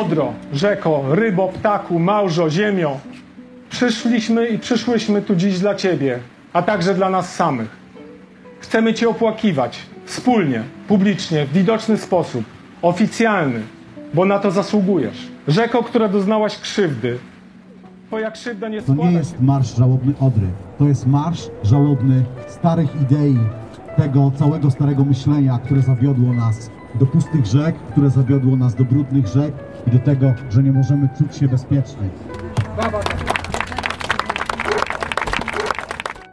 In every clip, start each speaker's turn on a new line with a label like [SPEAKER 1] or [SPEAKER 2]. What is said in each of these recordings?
[SPEAKER 1] Odro, rzeko, rybo, ptaku, małżo, ziemio, przyszliśmy i przyszłyśmy tu dziś dla Ciebie, a także dla nas samych. Chcemy Cię opłakiwać, wspólnie, publicznie, w widoczny sposób, oficjalny, bo na to zasługujesz. Rzeko, która doznałaś krzywdy, Twoja krzywda nie
[SPEAKER 2] To
[SPEAKER 1] składa
[SPEAKER 2] nie
[SPEAKER 1] się
[SPEAKER 2] jest marsz żałobny Odry. To jest marsz żałobny starych idei, tego całego starego myślenia, które zawiodło nas do pustych rzek, które zawiodło nas do brudnych rzek i do tego, że nie możemy czuć się bezpiecznie.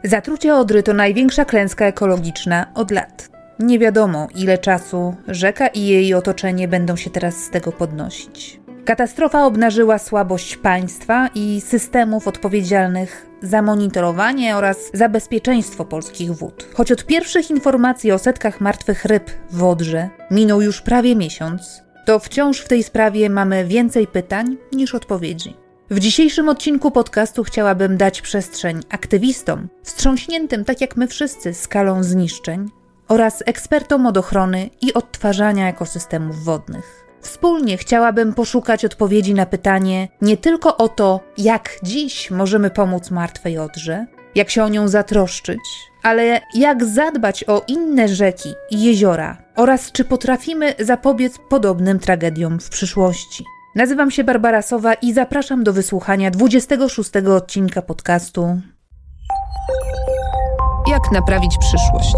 [SPEAKER 3] Zatrucie Odry to największa klęska ekologiczna od lat. Nie wiadomo, ile czasu rzeka i jej otoczenie będą się teraz z tego podnosić. Katastrofa obnażyła słabość państwa i systemów odpowiedzialnych za monitorowanie oraz za bezpieczeństwo polskich wód. Choć od pierwszych informacji o setkach martwych ryb w Odrze minął już prawie miesiąc, to wciąż w tej sprawie mamy więcej pytań niż odpowiedzi. W dzisiejszym odcinku podcastu chciałabym dać przestrzeń aktywistom, wstrząśniętym tak jak my wszyscy skalą zniszczeń, oraz ekspertom od ochrony i odtwarzania ekosystemów wodnych. Wspólnie chciałabym poszukać odpowiedzi na pytanie nie tylko o to, jak dziś możemy pomóc martwej Odrze, jak się o nią zatroszczyć, ale jak zadbać o inne rzeki i jeziora oraz czy potrafimy zapobiec podobnym tragediom w przyszłości. Nazywam się Barbara Sowa i zapraszam do wysłuchania 26 odcinka podcastu Jak naprawić przyszłość.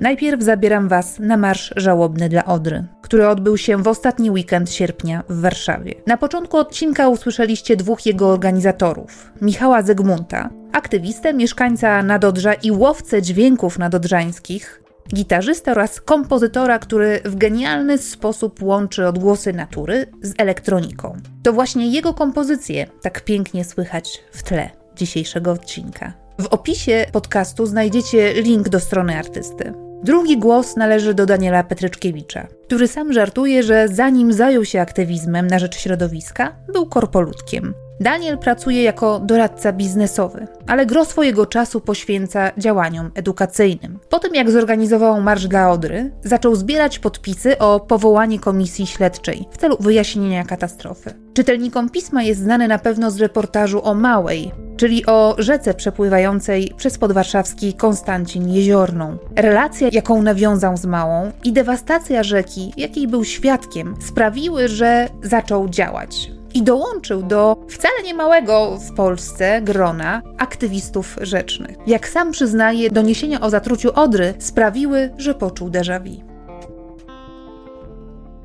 [SPEAKER 3] Najpierw zabieram Was na marsz żałobny dla Odry, który odbył się w ostatni weekend sierpnia w Warszawie. Na początku odcinka usłyszeliście dwóch jego organizatorów: Michała Zegmunta, aktywistę, mieszkańca Nadodrza i łowcę dźwięków nadodrzańskich, gitarzysta oraz kompozytora, który w genialny sposób łączy odgłosy natury z elektroniką. To właśnie jego kompozycje tak pięknie słychać w tle dzisiejszego odcinka. W opisie podcastu znajdziecie link do strony artysty. Drugi głos należy do Daniela Petryczkiewicza, który sam żartuje, że zanim zajął się aktywizmem na rzecz środowiska, był korpoludkiem. Daniel pracuje jako doradca biznesowy, ale gro swojego czasu poświęca działaniom edukacyjnym. Po tym jak zorganizował Marsz dla Odry, zaczął zbierać podpisy o powołanie komisji śledczej w celu wyjaśnienia katastrofy. Czytelnikom pisma jest znany na pewno z reportażu o Małej, czyli o rzece przepływającej przez podwarszawski Konstancin Jeziorną. Relacja, jaką nawiązał z Małą i dewastacja rzeki, jakiej był świadkiem, sprawiły, że zaczął działać i dołączył do wcale nie małego w Polsce grona aktywistów rzecznych. Jak sam przyznaje, doniesienia o zatruciu Odry sprawiły, że poczuł déjà vu.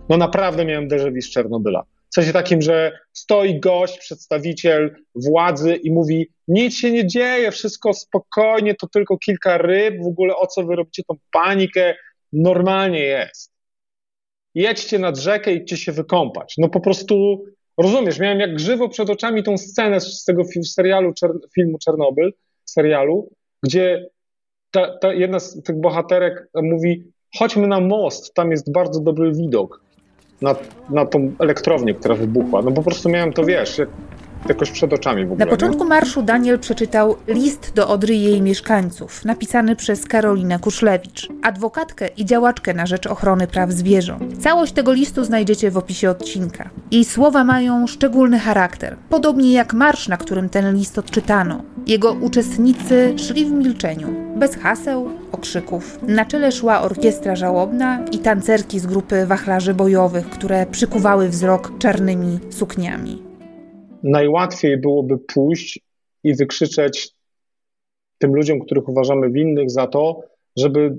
[SPEAKER 4] No naprawdę miałem déjà vu z Czernobyla. W sensie takim, że stoi gość, przedstawiciel władzy i mówi, nic się nie dzieje, wszystko spokojnie, to tylko kilka ryb, w ogóle o co wy robicie tą panikę, normalnie jest. Jedźcie nad rzekę, idźcie się wykąpać. No po prostu Rozumiesz, miałem jak żywo przed oczami tą scenę z tego serialu, filmu Czernobyl, serialu, gdzie ta, ta jedna z tych bohaterek mówi, chodźmy na most, tam jest bardzo dobry widok na, na tą elektrownię, która wybuchła. No po prostu miałem to, wiesz, jak, jakoś przed oczami w ogóle.
[SPEAKER 3] Na początku
[SPEAKER 4] nie?
[SPEAKER 3] marszu Daniel przeczytał list do Odry i jej mieszkańców, napisany przez Karolinę Kuszlewicz, adwokatkę i działaczkę na rzecz ochrony praw zwierząt. Całość tego listu znajdziecie w opisie odcinka. Jej słowa mają szczególny charakter, podobnie jak marsz, na którym ten list odczytano. Jego uczestnicy szli w milczeniu, bez haseł, okrzyków. Na czele szła orkiestra żałobna i tancerki z grupy wachlarzy bojowych, które przykuwały wzrok czarnymi sukniami
[SPEAKER 4] najłatwiej byłoby pójść i wykrzyczeć tym ludziom, których uważamy winnych za to, żeby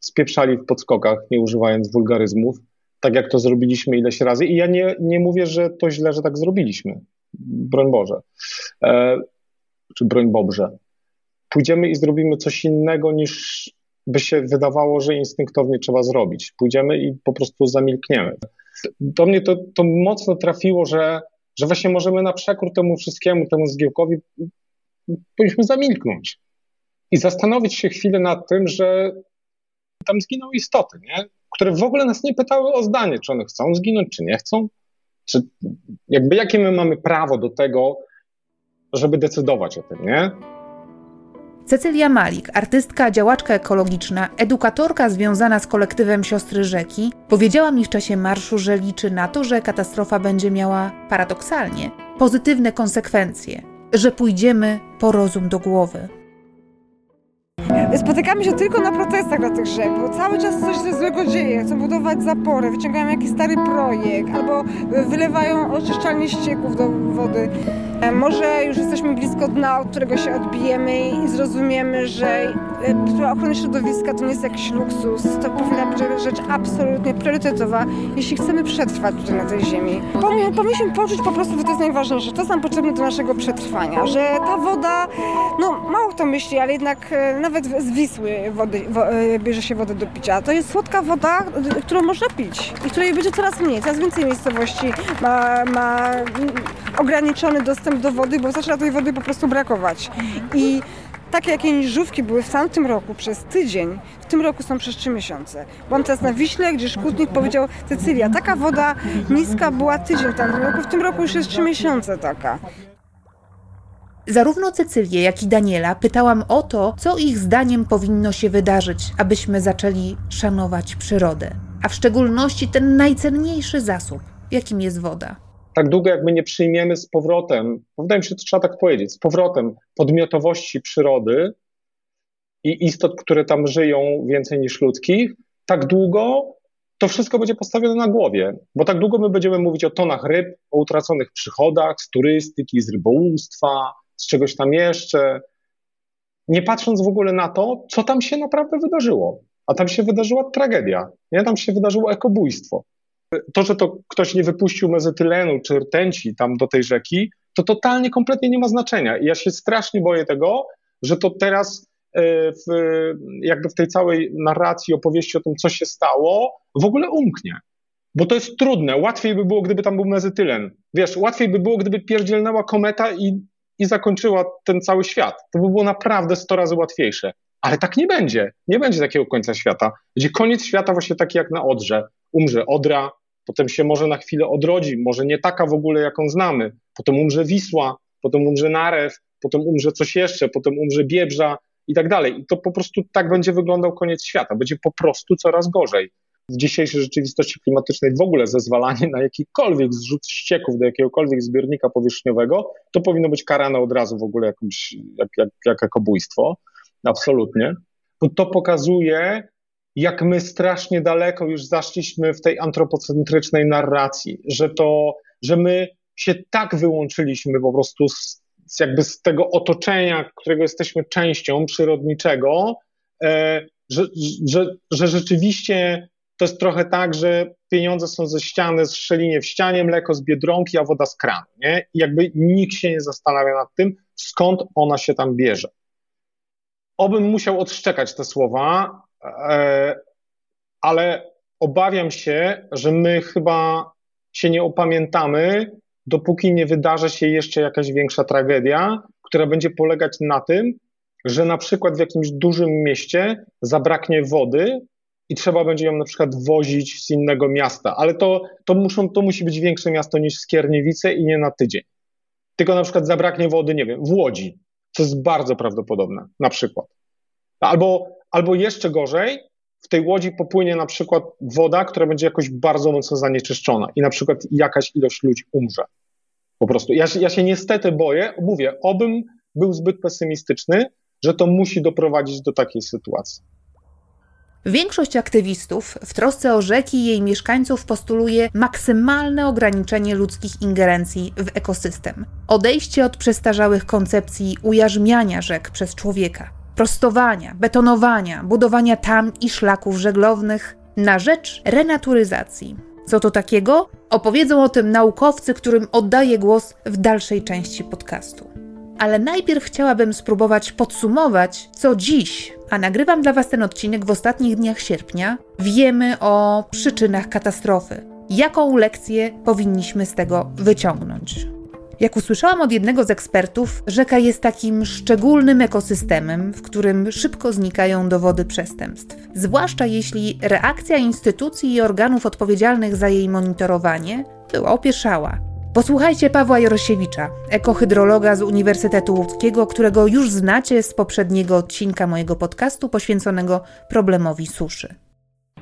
[SPEAKER 4] spieprzali w podskokach, nie używając wulgaryzmów, tak jak to zrobiliśmy ileś razy. I ja nie, nie mówię, że to źle, że tak zrobiliśmy. Broń Boże. E, czy broń Bobrze. Pójdziemy i zrobimy coś innego niż by się wydawało, że instynktownie trzeba zrobić. Pójdziemy i po prostu zamilkniemy. Do mnie to, to mocno trafiło, że że właśnie możemy na przekór temu wszystkiemu, temu zgiełkowi, powinniśmy zamilknąć i zastanowić się chwilę nad tym, że tam zginą istoty, nie? które w ogóle nas nie pytały o zdanie, czy one chcą zginąć, czy nie chcą, czy jakby jakie my mamy prawo do tego, żeby decydować o tym, nie?
[SPEAKER 3] Cecylia Malik, artystka, działaczka ekologiczna, edukatorka związana z kolektywem Siostry Rzeki, powiedziała mi w czasie marszu, że liczy na to, że katastrofa będzie miała paradoksalnie pozytywne konsekwencje, że pójdziemy po rozum do głowy.
[SPEAKER 5] Spotykamy się tylko na protestach dla tych rzek, bo cały czas coś się złego dzieje. Chcą budować zapory, wyciągają jakiś stary projekt albo wylewają oczyszczalnie ścieków do wody. E, Może już jesteśmy blisko dna, od którego się odbijemy i zrozumiemy, że e, ochrona środowiska to nie jest jakiś luksus. To powinna być rzecz absolutnie priorytetowa, jeśli chcemy przetrwać tutaj na tej ziemi. Powinni- Powinniśmy poczuć po prostu, że to jest najważniejsze. To jest nam potrzebne do naszego przetrwania, że ta woda, no mało kto myśli, ale jednak e, nawet z Wisły wody, wo, bierze się wodę do picia. To jest słodka woda, którą można pić i której będzie coraz mniej. Coraz więcej miejscowości ma, ma mm, ograniczony dostęp do wody, bo zaczyna tej wody po prostu brakować. I takie jakie niżówki były w tamtym roku przez tydzień, w tym roku są przez trzy miesiące. Byłam teraz na Wiśle, gdzie szkutnik powiedział Cecylia, taka woda niska była tydzień w tamtym roku, w tym roku już jest trzy miesiące taka.
[SPEAKER 3] Zarówno Cecylię, jak i Daniela pytałam o to, co ich zdaniem powinno się wydarzyć, abyśmy zaczęli szanować przyrodę, a w szczególności ten najcenniejszy zasób, jakim jest woda.
[SPEAKER 4] Tak długo, jak my nie przyjmiemy z powrotem, bo wydaje mi się, że trzeba tak powiedzieć, z powrotem podmiotowości przyrody i istot, które tam żyją więcej niż ludzkich, tak długo to wszystko będzie postawione na głowie, bo tak długo my będziemy mówić o tonach ryb, o utraconych przychodach z turystyki, z rybołówstwa, z czegoś tam jeszcze, nie patrząc w ogóle na to, co tam się naprawdę wydarzyło. A tam się wydarzyła tragedia, nie? Tam się wydarzyło ekobójstwo. To, że to ktoś nie wypuścił mezetylenu czy rtęci tam do tej rzeki, to totalnie, kompletnie nie ma znaczenia. I ja się strasznie boję tego, że to teraz e, w, jakby w tej całej narracji, opowieści o tym, co się stało, w ogóle umknie. Bo to jest trudne. Łatwiej by było, gdyby tam był mezetylen. Wiesz, łatwiej by było, gdyby pierdzielnęła kometa i, i zakończyła ten cały świat. To by było naprawdę 100 razy łatwiejsze. Ale tak nie będzie. Nie będzie takiego końca świata. Będzie koniec świata właśnie taki jak na Odrze. Umrze Odra, potem się może na chwilę odrodzi, może nie taka w ogóle, jaką znamy. Potem umrze Wisła, potem umrze Narew, potem umrze coś jeszcze, potem umrze Biebrza i tak dalej. I to po prostu tak będzie wyglądał koniec świata. Będzie po prostu coraz gorzej. W dzisiejszej rzeczywistości klimatycznej w ogóle zezwalanie na jakikolwiek zrzut ścieków do jakiegokolwiek zbiornika powierzchniowego, to powinno być karane od razu w ogóle jakimś, jak, jak, jak ekobójstwo. Absolutnie. Bo to pokazuje, jak my strasznie daleko już zaszliśmy w tej antropocentrycznej narracji, że to, że my się tak wyłączyliśmy po prostu z, z jakby z tego otoczenia, którego jesteśmy częścią przyrodniczego, e, że, że, że rzeczywiście to jest trochę tak, że pieniądze są ze ściany, z szczelinie w ścianie, mleko z biedronki, a woda z kranu, nie? I jakby nikt się nie zastanawia nad tym, skąd ona się tam bierze. Obym musiał odszczekać te słowa, ale obawiam się, że my chyba się nie opamiętamy, dopóki nie wydarzy się jeszcze jakaś większa tragedia, która będzie polegać na tym, że na przykład w jakimś dużym mieście zabraknie wody i trzeba będzie ją na przykład wozić z innego miasta, ale to, to, muszą, to musi być większe miasto niż Skierniewice i nie na tydzień. Tylko na przykład zabraknie wody, nie wiem, w Łodzi, co jest bardzo prawdopodobne, na przykład. Albo, albo jeszcze gorzej, w tej łodzi popłynie na przykład woda, która będzie jakoś bardzo mocno zanieczyszczona i na przykład jakaś ilość ludzi umrze. Po prostu. Ja, ja się niestety boję, mówię, obym był zbyt pesymistyczny, że to musi doprowadzić do takiej sytuacji.
[SPEAKER 3] Większość aktywistów w trosce o rzeki i jej mieszkańców postuluje maksymalne ograniczenie ludzkich ingerencji w ekosystem, odejście od przestarzałych koncepcji ujarzmiania rzek przez człowieka, prostowania, betonowania, budowania tam i szlaków żeglownych na rzecz renaturyzacji. Co to takiego? Opowiedzą o tym naukowcy, którym oddaję głos w dalszej części podcastu ale najpierw chciałabym spróbować podsumować, co dziś, a nagrywam dla Was ten odcinek w ostatnich dniach sierpnia, wiemy o przyczynach katastrofy. Jaką lekcję powinniśmy z tego wyciągnąć? Jak usłyszałam od jednego z ekspertów, rzeka jest takim szczególnym ekosystemem, w którym szybko znikają dowody przestępstw. Zwłaszcza jeśli reakcja instytucji i organów odpowiedzialnych za jej monitorowanie była opieszała. Posłuchajcie Pawła Jorosiewicza, ekohydrologa z Uniwersytetu Łódzkiego, którego już znacie z poprzedniego odcinka mojego podcastu poświęconego problemowi suszy.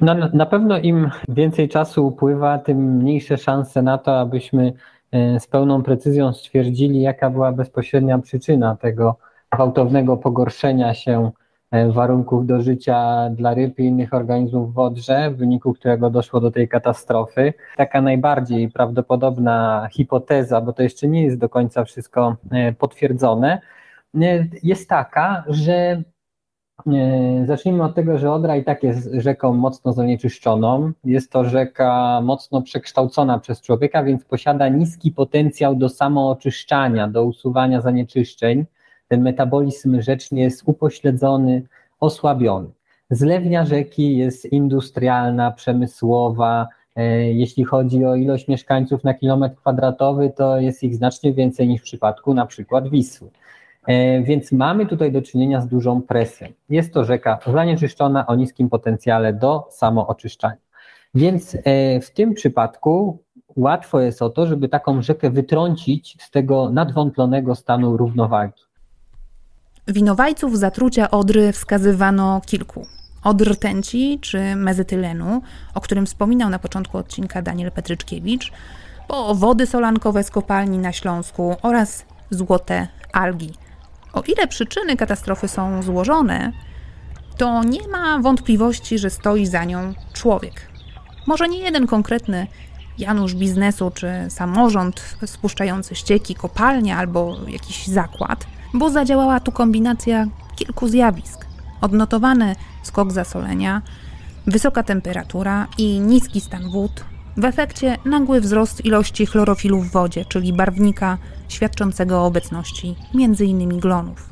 [SPEAKER 6] No, na pewno im więcej czasu upływa, tym mniejsze szanse na to, abyśmy z pełną precyzją stwierdzili, jaka była bezpośrednia przyczyna tego gwałtownego pogorszenia się e, warunków do życia dla ryb i innych organizmów w Odrze, w wyniku którego doszło do tej katastrofy. Taka najbardziej prawdopodobna hipoteza, bo to jeszcze nie jest do końca wszystko e, potwierdzone, jest taka, że Zacznijmy od tego, że Odra i tak jest rzeką mocno zanieczyszczoną. Jest to rzeka mocno przekształcona przez człowieka, więc posiada niski potencjał do samooczyszczania, do usuwania zanieczyszczeń. Ten metabolizm rzecznie jest upośledzony, osłabiony. Zlewnia rzeki jest industrialna, przemysłowa. E, jeśli chodzi o ilość mieszkańców na kilometr kwadratowy, to jest ich znacznie więcej niż w przypadku na przykład Wisły. E, więc mamy tutaj do czynienia z dużą presją. Jest to rzeka zanieczyszczona o niskim potencjale do samooczyszczania. Więc e, w tym przypadku łatwo jest o to, żeby taką rzekę wytrącić z tego nadwątlonego stanu równowagi.
[SPEAKER 3] Winowajców zatrucia Odry wskazywano kilku. Od rtęci czy mezytylenu, o którym wspominał na początku odcinka Daniel Petryczkiewicz, po wody solankowe z kopalni na Śląsku oraz złote algi – o ile przyczyny katastrofy są złożone, to nie ma wątpliwości, że stoi za nią człowiek. Może nie jeden konkretny Janusz biznesu czy samorząd spuszczający ścieki, kopalnia albo jakiś zakład, bo zadziałała tu kombinacja kilku zjawisk. Odnotowany skok zasolenia, wysoka temperatura i niski stan wód, w efekcie nagły wzrost ilości chlorofilu w wodzie, czyli barwnika świadczącego o obecności m.in. glonów.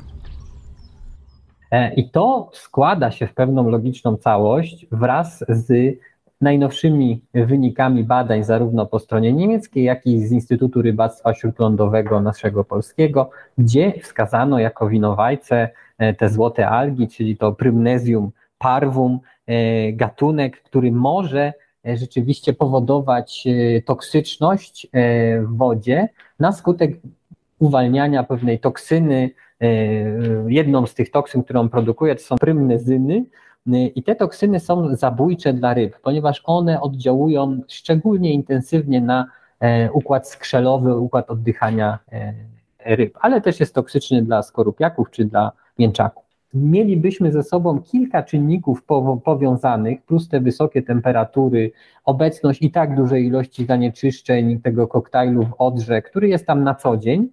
[SPEAKER 6] E, I to składa się w pewną logiczną całość wraz z najnowszymi wynikami badań zarówno po stronie niemieckiej, jak i z Instytutu Rybactwa Śródlądowego naszego polskiego, gdzie wskazano jako winowajcę e, te złote algi, czyli to Prymnesium parvum, e, gatunek, który może rzeczywiście powodować e, toksyczność e, w wodzie na skutek uwalniania pewnej toksyny. Jedną z tych toksyn, którą produkuje, to są prymnezyny, i te toksyny są zabójcze dla ryb, ponieważ one oddziałują szczególnie intensywnie na układ skrzelowy, układ oddychania ryb, ale też jest toksyczny dla skorupiaków czy dla mięczaków mielibyśmy ze sobą kilka czynników powiązanych, plus te wysokie temperatury, obecność i tak dużej ilości zanieczyszczeń tego koktajlu w Odrze, który jest tam na co dzień.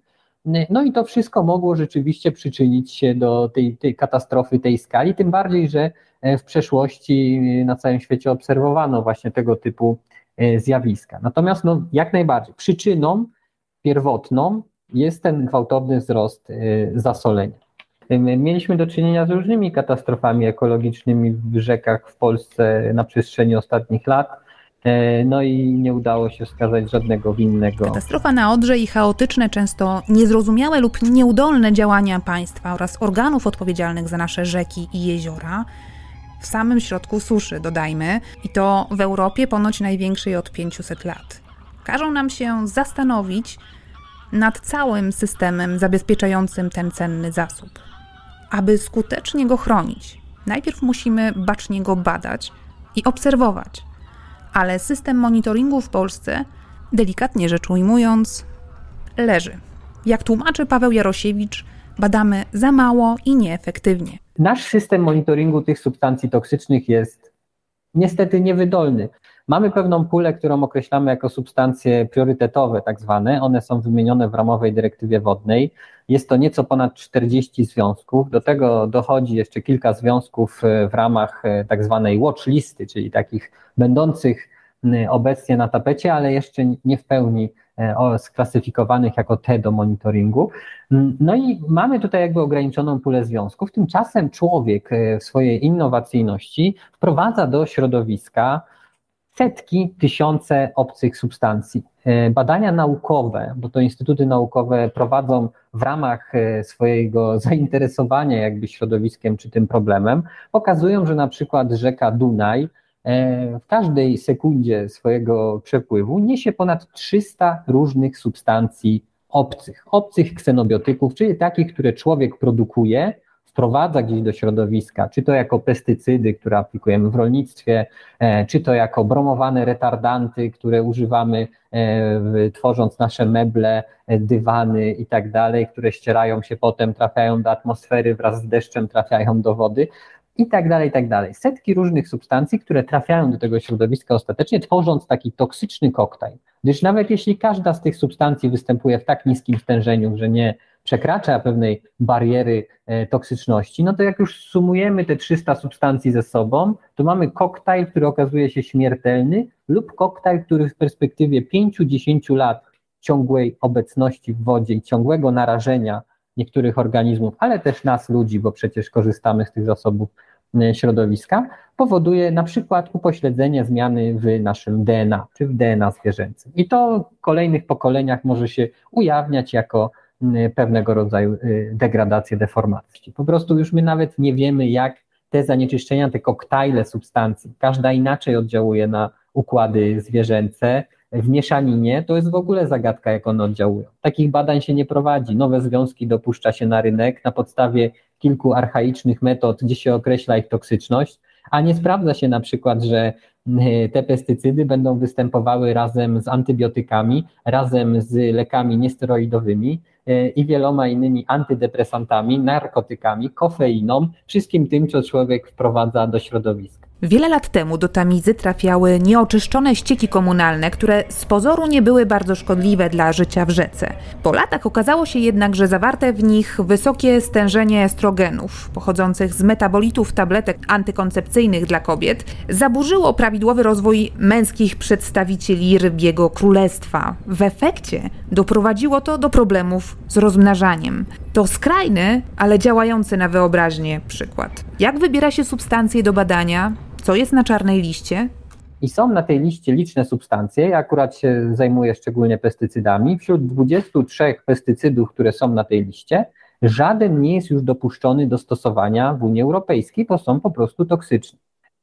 [SPEAKER 6] No i to wszystko mogło rzeczywiście przyczynić się do tej, tej katastrofy tej skali, tym bardziej, że e, w przeszłości na całym świecie obserwowano właśnie tego typu e, zjawiska. Natomiast no, jak najbardziej przyczyną pierwotną jest ten gwałtowny wzrost e, zasolenia. Mieliśmy do czynienia z różnymi katastrofami ekologicznymi w rzekach w Polsce na przestrzeni ostatnich lat. E, no i nie udało się wskazać żadnego winnego.
[SPEAKER 3] Katastrofa na Odrze i chaotyczne, często niezrozumiałe lub nieudolne działania państwa oraz organów odpowiedzialnych za nasze rzeki i jeziora w samym środku suszy, dodajmy, i to w Europie ponoć największej od 500 lat. Każą nam się zastanowić nad całym systemem zabezpieczającym ten cenny zasób. Aby skutecznie go chronić, najpierw musimy bacznie go badać i obserwować. Ale system monitoringu w Polsce, delikatnie rzecz ujmując, leży. Jak tłumaczy Paweł Jarosiewicz, badamy za mało i nieefektywnie.
[SPEAKER 6] Nasz system monitoringu tych substancji toksycznych jest niestety niewydolny. Mamy pewną pulę, którą określamy jako substancje priorytetowe, tak zwane. One są wymienione w ramowej dyrektywie wodnej. Jest to nieco ponad 40 związków. Do tego dochodzi jeszcze kilka związków e, w ramach e, tak zwanej watch listy, czyli takich będących obecnie na tapecie, ale jeszcze nie w pełni e, sklasyfikowanych jako te do monitoringu. No i mamy tutaj jakby ograniczoną pulę związków. Tymczasem człowiek w swojej innowacyjności wprowadza do środowiska setki, tysiące obcych substancji. E, badania naukowe, bo to instytuty naukowe prowadzą w ramach e, swojego zainteresowania jakby środowiskiem czy tym problemem, pokazują, że na przykład rzeka Dunaj e, w każdej sekundzie swojego przepływu niesie ponad 300 różnych substancji obcych, obcych ksenobiotyków, czyli takich, które człowiek produkuje, wprowadza gdzieś do środowiska, czy to jako pestycydy, które aplikujemy w rolnictwie, e, czy to jako bromowane retardanty, które używamy e, tworząc nasze meble, e, dywany i tak dalej, które ścierają się potem, trafiają do atmosfery, wraz z deszczem trafiają do wody i tak dalej, i tak dalej. Setki różnych substancji, które trafiają do tego środowiska ostatecznie, tworząc taki toksyczny koktajl. Gdyż nawet jeśli każda z tych substancji występuje w tak niskim stężeniu, że nie przekracza pewnej bariery e, toksyczności, no to jak już sumujemy te 300 substancji ze sobą, to mamy koktajl, który okazuje się śmiertelny lub koktajl, który w perspektywie 5-10 lat ciągłej obecności w wodzie i ciągłego narażenia niektórych organizmów, ale też nas ludzi, bo przecież korzystamy z tych zasobów e, środowiska, powoduje na przykład upośledzenie zmiany w naszym DNA, czy w DNA zwierzęcym. I to w kolejnych pokoleniach może się ujawniać jako pewnego rodzaju y, degradację, deformacji. Po prostu już my nawet nie wiemy, jak te zanieczyszczenia, te koktajle substancji, każda inaczej oddziałuje na układy zwierzęce, w mieszaninie, to jest w ogóle zagadka, jak one oddziałują. Takich badań się nie prowadzi. Nowe związki dopuszcza się na rynek na podstawie kilku archaicznych metod, gdzie się określa ich toksyczność, a nie sprawdza się na przykład, że y, te pestycydy będą występowały razem z antybiotykami, razem z lekami niesteroidowymi, E, i wieloma innymi antydepresantami, narkotykami, kofeiną, wszystkim tym, co człowiek wprowadza do środowiska.
[SPEAKER 3] Wiele lat temu do tamizy trafiały nieoczyszczone ścieki komunalne, które z pozoru nie były bardzo szkodliwe dla życia w rzece. Po latach okazało się jednak, że zawarte w nich wysokie stężenie estrogenów pochodzących z metabolitów tabletek antykoncepcyjnych dla kobiet zaburzyło prawidłowy rozwój męskich przedstawicieli rybiego królestwa. W efekcie doprowadziło to do problemów z rozmnażaniem. To skrajny, ale działający na wyobraźnię przykład. Jak wybiera się substancje do badania? Co jest na czarnej liście?
[SPEAKER 6] I są na tej liście liczne substancje. Ja akurat się zajmuję szczególnie pestycydami. Wśród 23 pestycydów, które są na tej liście, żaden nie jest już dopuszczony do stosowania w Unii Europejskiej, bo są po prostu toksyczne.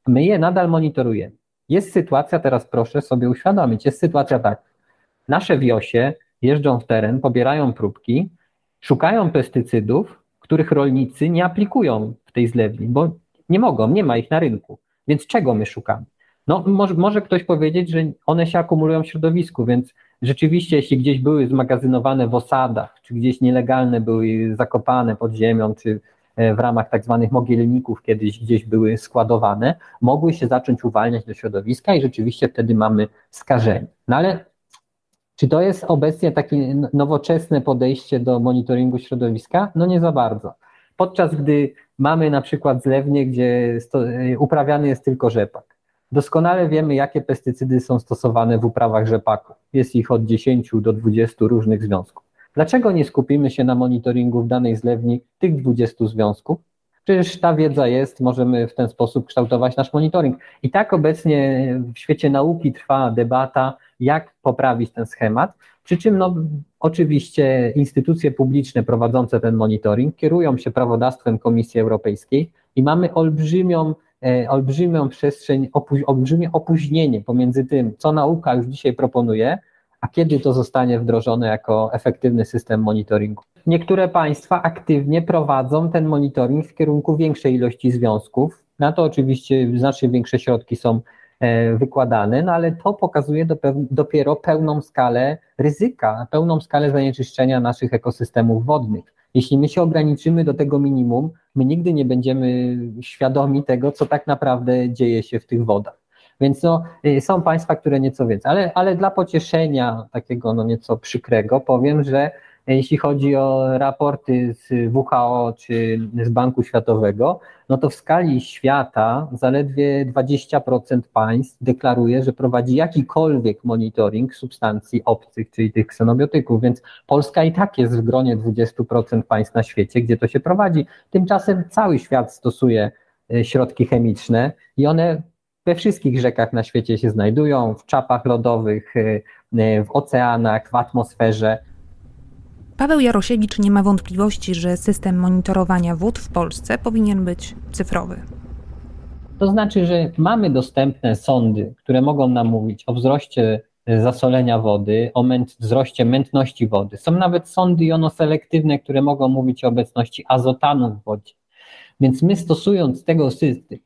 [SPEAKER 6] My je nadal monitorujemy. Jest sytuacja, teraz proszę sobie uświadomić, jest sytuacja tak. Nasze wiosie jeżdżą w teren, pobierają próbki, szukają pestycydów, których rolnicy nie aplikują w tej zlewni, bo nie mogą, nie ma ich na rynku. Więc czego my szukamy? No, może, może ktoś powiedzieć, że one się akumulują w środowisku, więc rzeczywiście, jeśli gdzieś były zmagazynowane w osadach, czy gdzieś nielegalne były zakopane pod ziemią, czy e, w ramach tak zwanych mogielników kiedyś gdzieś były składowane, mogły się zacząć uwalniać do środowiska i rzeczywiście wtedy mamy skażenie. No ale czy to jest obecnie takie nowoczesne podejście do monitoringu środowiska? No nie za bardzo. Podczas gdy mamy na przykład zlewnie, gdzie y, uprawiany jest tylko rzepak. Doskonale wiemy, jakie pestycydy są stosowane w uprawach rzepaku. Jest ich od 10 do 20 różnych związków. Dlaczego nie skupimy się na monitoringu w danej zlewni tych 20 związków? Przecież ta wiedza jest, możemy w ten sposób kształtować nasz monitoring. I tak obecnie w świecie nauki trwa debata, jak poprawić ten schemat. Przy czym no, oczywiście instytucje publiczne prowadzące ten monitoring kierują się prawodawstwem Komisji Europejskiej i mamy olbrzymią, e, olbrzymią przestrzeń, olbrzymie opóźnienie pomiędzy tym, co nauka już dzisiaj proponuje, a kiedy to zostanie wdrożone jako efektywny system monitoringu. Niektóre państwa aktywnie prowadzą ten monitoring w kierunku większej ilości związków. Na to oczywiście znacznie większe środki są E, wykładane, no ale to pokazuje dopiero pełną skalę ryzyka, pełną skalę zanieczyszczenia naszych ekosystemów wodnych. Jeśli my się ograniczymy do tego minimum, my nigdy nie będziemy świadomi tego, co tak naprawdę dzieje się w tych wodach. Więc no, y, są państwa, które nieco więcej, ale, ale dla pocieszenia takiego no nieco przykrego powiem, że jeśli chodzi o raporty z WHO czy z Banku Światowego, no to w skali świata zaledwie 20% państw deklaruje, że prowadzi jakikolwiek monitoring substancji obcych, czyli tych ksenobiotyków, więc Polska i tak jest w gronie 20% państw na świecie, gdzie to się prowadzi. Tymczasem cały świat stosuje e, środki chemiczne i one we wszystkich rzekach na świecie się znajdują, w czapach lodowych, e, e, w oceanach, w atmosferze.
[SPEAKER 3] Paweł Jarosiewicz nie ma wątpliwości, że system monitorowania wód w Polsce powinien być cyfrowy.
[SPEAKER 6] To znaczy, że mamy dostępne sądy, które mogą nam mówić o wzroście zasolenia wody, o męt, wzroście mętności wody. Są nawet sądy jonoselektywne, które mogą mówić o obecności azotanu w wodzie. Więc my stosując tego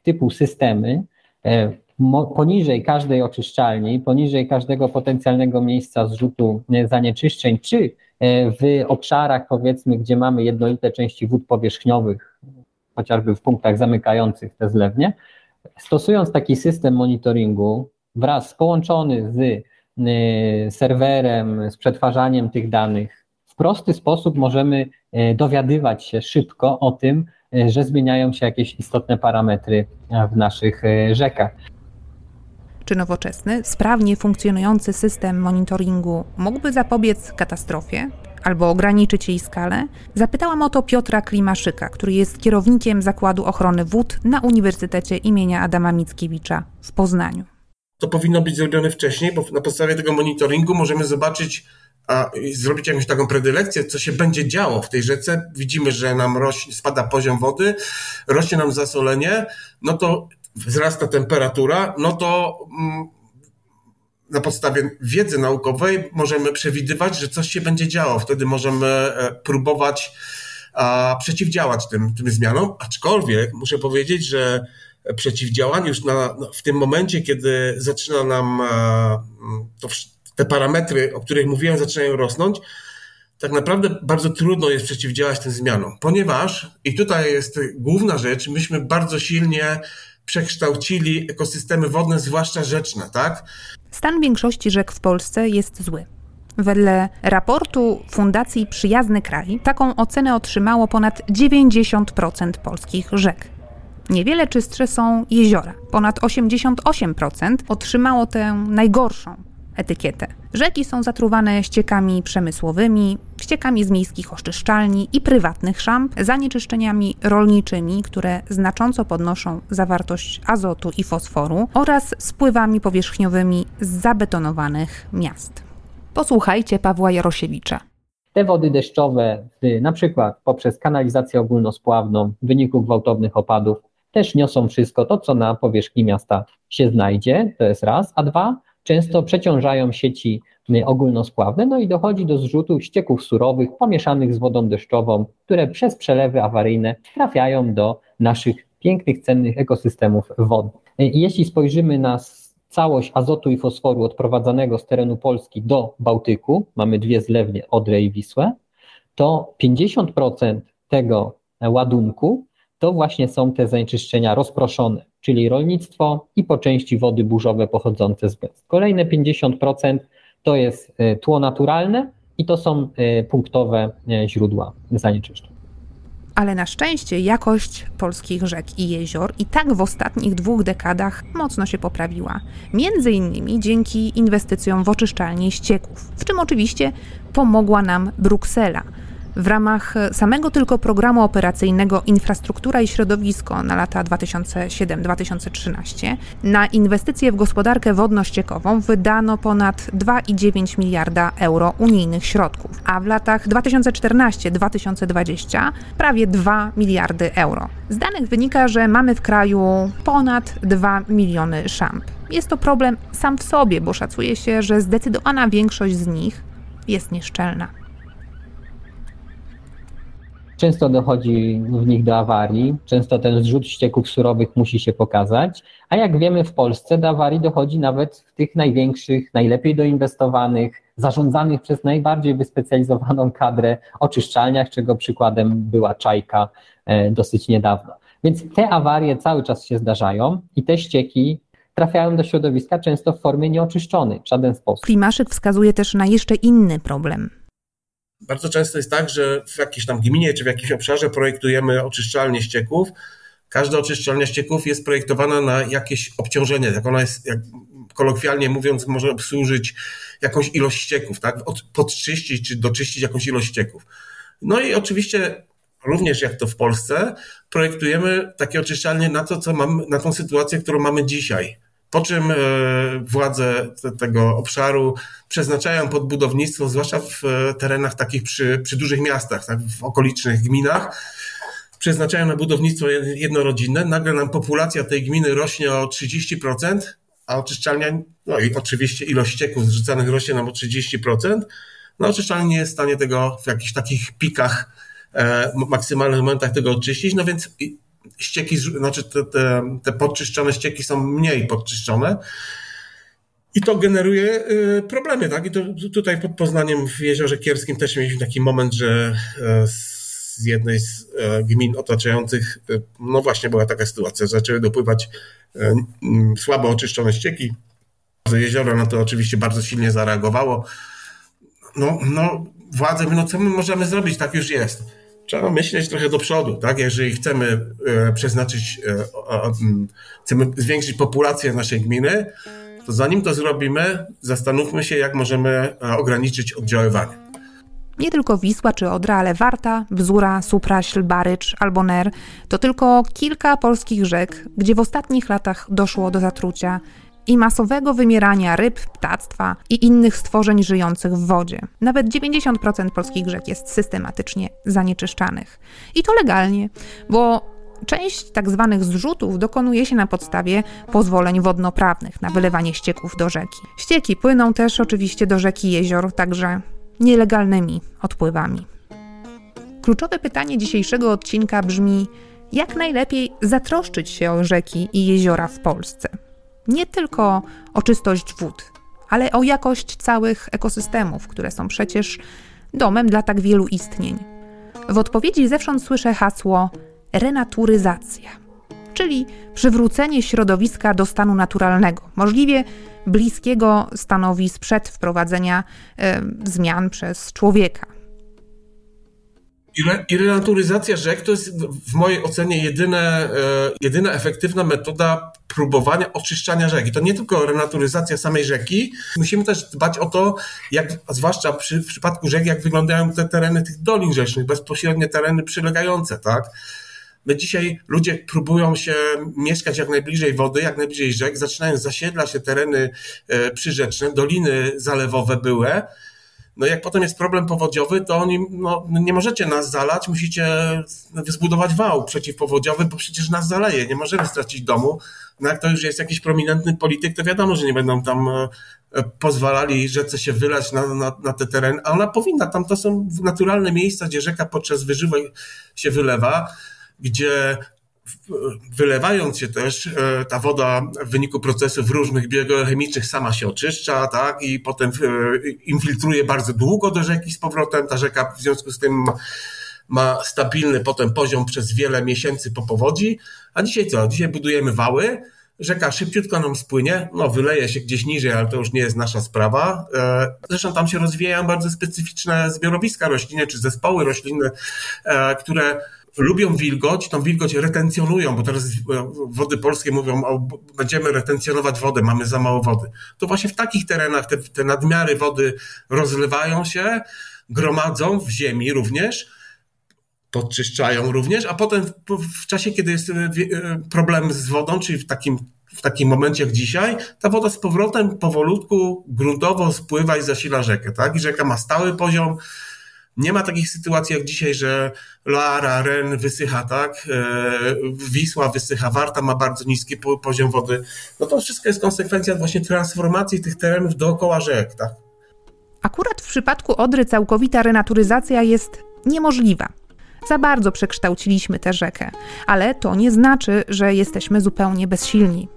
[SPEAKER 6] typu systemy, e, poniżej każdej oczyszczalni, poniżej każdego potencjalnego miejsca zrzutu e, zanieczyszczeń, czy e, w obszarach powiedzmy, gdzie mamy jednolite części wód powierzchniowych, chociażby w punktach zamykających te zlewnie, stosując taki system monitoringu wraz połączony z serwerem, z przetwarzaniem tych danych, w prosty sposób możemy dowiadywać się szybko o tym, E, że zmieniają się jakieś istotne parametry e, w naszych e, rzekach.
[SPEAKER 3] Czy nowoczesny, sprawnie funkcjonujący system monitoringu mógłby zapobiec katastrofie albo ograniczyć jej skalę? Zapytałam o to Piotra Klimaszyka, który jest kierownikiem Zakładu Ochrony Wód na Uniwersytecie imienia Adama Mickiewicza w Poznaniu.
[SPEAKER 7] To powinno być zrobione wcześniej, bo na podstawie tego monitoringu możemy zobaczyć, a zrobić jakąś taką predylekcję, co się będzie działo w tej rzece. Widzimy, że nam rośnie, spada poziom wody, rośnie nam zasolenie, no to wzrasta temperatura, no to mm, na podstawie wiedzy naukowej możemy przewidywać, że coś się będzie działo. Wtedy możemy e, próbować przeciwdziałać tym, tym zmianom, aczkolwiek muszę powiedzieć, że przeciwdziałanie już na, w tym momencie, kiedy zaczyna nam a, to te parametry, o których mówiłem, zaczynają rosnąć, tak naprawdę bardzo trudno jest przeciwdziałać tym zmianom, ponieważ, i tutaj jest główna rzecz, myśmy bardzo silnie przekształcili ekosystemy wodne, zwłaszcza rzeczne, tak?
[SPEAKER 3] Stan większości rzek w Polsce jest zły. Wedle raportu Fundacji Przyjazny Kraj taką ocenę otrzymało ponad 90% polskich rzek. Niewiele czystsze są jeziora. Ponad 88% otrzymało tę najgorszą etykietę. Rzeki są zatruwane ściekami przemysłowymi, ściekami z miejskich oczyszczalni i prywatnych szamp, zanieczyszczeniami rolniczymi, które znacząco podnoszą zawartość azotu i fosforu oraz spływami powierzchniowymi z zabetonowanych miast. Posłuchajcie Pawła Jarosiewicza.
[SPEAKER 6] Te wody deszczowe, na przykład poprzez kanalizację ogólnospławną w wyniku gwałtownych opadów, też niosą wszystko to, co na powierzchni miasta się znajdzie, to jest raz, a dwa, często przeciążają sieci ogólnospławne, no i dochodzi do zrzutu ścieków surowych pomieszanych z wodą deszczową, które przez przelewy awaryjne trafiają do naszych pięknych, cennych ekosystemów wodnych. Jeśli spojrzymy na całość azotu i fosforu odprowadzanego z terenu Polski do Bałtyku, mamy dwie zlewnie, Odrę i Wisłę, to 50% tego ładunku to właśnie są te zanieczyszczenia rozproszone, czyli rolnictwo i po części wody burzowe pochodzące z gęst. Kolejne 50% to jest e, tło naturalne i to są e, punktowe e, źródła zanieczyszczeń.
[SPEAKER 3] Ale na szczęście jakość polskich rzek i jezior i tak w ostatnich dwóch dekadach mocno się poprawiła. Między innymi dzięki inwestycjom w oczyszczalnie ścieków, w czym oczywiście pomogła nam Bruksela – w ramach samego tylko programu operacyjnego Infrastruktura i Środowisko na lata 2007-2013 na inwestycje w gospodarkę wodno-ściekową wydano ponad 2,9 miliarda euro unijnych środków, a w latach 2014-2020 prawie 2 miliardy euro. Z danych wynika, że mamy w kraju ponad 2 miliony szamp. Jest to problem sam w sobie, bo szacuje się, że zdecydowana większość z nich jest nieszczelna.
[SPEAKER 6] Często dochodzi w nich do awarii, często ten zrzut ścieków surowych musi się pokazać, a jak wiemy w Polsce do awarii dochodzi nawet w tych największych, najlepiej doinwestowanych, zarządzanych przez najbardziej wyspecjalizowaną kadrę oczyszczalniach, czego przykładem była Czajka e, dosyć niedawno. Więc te awarie cały czas się zdarzają i te ścieki trafiają do środowiska często w formie nieoczyszczonej w żaden sposób.
[SPEAKER 3] Klimaszyk wskazuje też na jeszcze inny problem –
[SPEAKER 7] bardzo często jest tak, że w jakiejś tam gminie czy w jakimś obszarze projektujemy oczyszczalnię ścieków. Każda oczyszczalnia ścieków jest projektowana na jakieś obciążenie. Jak ona jest, jak kolokwialnie mówiąc, może obsłużyć jakąś ilość ścieków, tak? Podczyścić czy doczyścić jakąś ilość ścieków. No i oczywiście również jak to w Polsce, projektujemy takie oczyszczalnie na to, co mamy, na tą sytuację, którą mamy dzisiaj. Po czym e, władze tego obszaru przeznaczają pod budownictwo, zwłaszcza w e, terenach takich przy, przy dużych miastach, tak, w okolicznych gminach, przeznaczają na budownictwo jednorodzinne, nagle nam populacja tej gminy rośnie o 30%, a oczyszczalnia, no i oczywiście ilość ścieków zrzucanych rośnie nam o 30%, no oczyszczalnia nie jest w stanie tego w jakichś takich pikach, e, maksymalnych momentach tego oczyścić, no więc ścieki, znaczy te, te, te podczyszczone ścieki są mniej podczyszczone, i to generuje y, problemy, tak? I to tutaj pod Poznaniem w Jeziorze Kierskim też mieliśmy taki moment, że e, z jednej z e, gmin otaczających, e, no właśnie była taka sytuacja, zaczęły dopływać słabo oczyszczone ścieki. Jezioro na to oczywiście bardzo silnie zareagowało. No, no władze mówią, no co my możemy zrobić, tak już jest. Trzeba myśleć trochę do przodu, tak? Jeżeli chcemy przeznaczyć, chcemy zwiększyć populację naszej gminy, to zanim to zrobimy, zastanówmy się, jak możemy e, ograniczyć oddziaływanie.
[SPEAKER 3] Nie tylko Wisła czy Odra, ale Warta, Bzura, Supraśl, Barycz albo Ner to tylko kilka polskich rzek, gdzie w ostatnich latach doszło do zatrucia i masowego wymierania ryb, ptactwa i innych stworzeń żyjących w wodzie. Nawet 90% polskich rzek jest systematycznie zanieczyszczanych. I to legalnie, bo Część tak zwanych zrzutów dokonuje się na podstawie pozwoleń wodnoprawnych na wylewanie ścieków do rzeki. Ścieki płyną też oczywiście do rzeki jezior, także nielegalnymi odpływami. Kluczowe pytanie dzisiejszego odcinka brzmi: jak najlepiej zatroszczyć się o rzeki i jeziora w Polsce? Nie tylko o czystość wód, ale o jakość całych ekosystemów, które są przecież domem dla tak wielu istnień. W odpowiedzi zewsząd słyszę hasło renaturyzacja, czyli przywrócenie środowiska do stanu naturalnego, możliwie bliskiego stanowi sprzed wprowadzenia e, zmian przez człowieka.
[SPEAKER 7] I renaturyzacja rzek to jest w mojej ocenie jedyne, e, jedyna efektywna metoda próbowania oczyszczania rzeki. To nie tylko renaturyzacja samej rzeki, musimy też dbać o to, jak, zwłaszcza przy, w przypadku rzek, jak wyglądają te tereny tych dolin rzecznych, bezpośrednie tereny przylegające, tak? My dzisiaj ludzie próbują się mieszkać jak najbliżej wody, jak najbliżej rzek, zaczynają zasiedlać te tereny e, przyrzeczne, doliny zalewowe były. No jak potem jest problem powodziowy, to oni, no, nie możecie nas zalać, musicie zbudować wał przeciwpowodziowy, bo przecież nas zaleje, nie możemy stracić domu. No jak to już jest jakiś prominentny polityk, to wiadomo, że nie będą tam e, pozwalali rzece się wylać na, na, na te tereny, a ona powinna, tam to są naturalne miejsca, gdzie rzeka podczas wyżywu się wylewa gdzie wylewając się też, e, ta woda w wyniku procesów różnych biochemicznych sama się oczyszcza, tak, i potem e, infiltruje bardzo długo do rzeki z powrotem. Ta rzeka w związku z tym ma stabilny potem poziom przez wiele miesięcy po powodzi. A dzisiaj co? Dzisiaj budujemy wały, rzeka szybciutko nam spłynie, no wyleje się gdzieś niżej, ale to już nie jest nasza sprawa. E, zresztą tam się rozwijają bardzo specyficzne zbiorowiska roślinne czy zespoły roślinne, które lubią wilgoć, tą wilgoć retencjonują, bo teraz wody polskie mówią, o, będziemy retencjonować wodę, mamy za mało wody. To właśnie w takich terenach te, te nadmiary wody rozlewają się, gromadzą w ziemi również, podczyszczają również, a potem w, w czasie, kiedy jest e, e, problem z wodą, czyli w takim w takim momencie jak dzisiaj, ta woda z powrotem powolutku gruntowo spływa i zasila rzekę, tak? I rzeka ma stały poziom, nie ma takich sytuacji jak dzisiaj, że Lara, Ren wysycha, tak? E, Wisła wysycha, Warta ma bardzo niski poziom wody. No to wszystko jest konsekwencja właśnie transformacji tych terenów dookoła rzek, tak?
[SPEAKER 3] Akurat w przypadku Odry całkowita renaturyzacja jest niemożliwa. Za bardzo przekształciliśmy tę rzekę, ale to nie znaczy, że jesteśmy zupełnie bezsilni.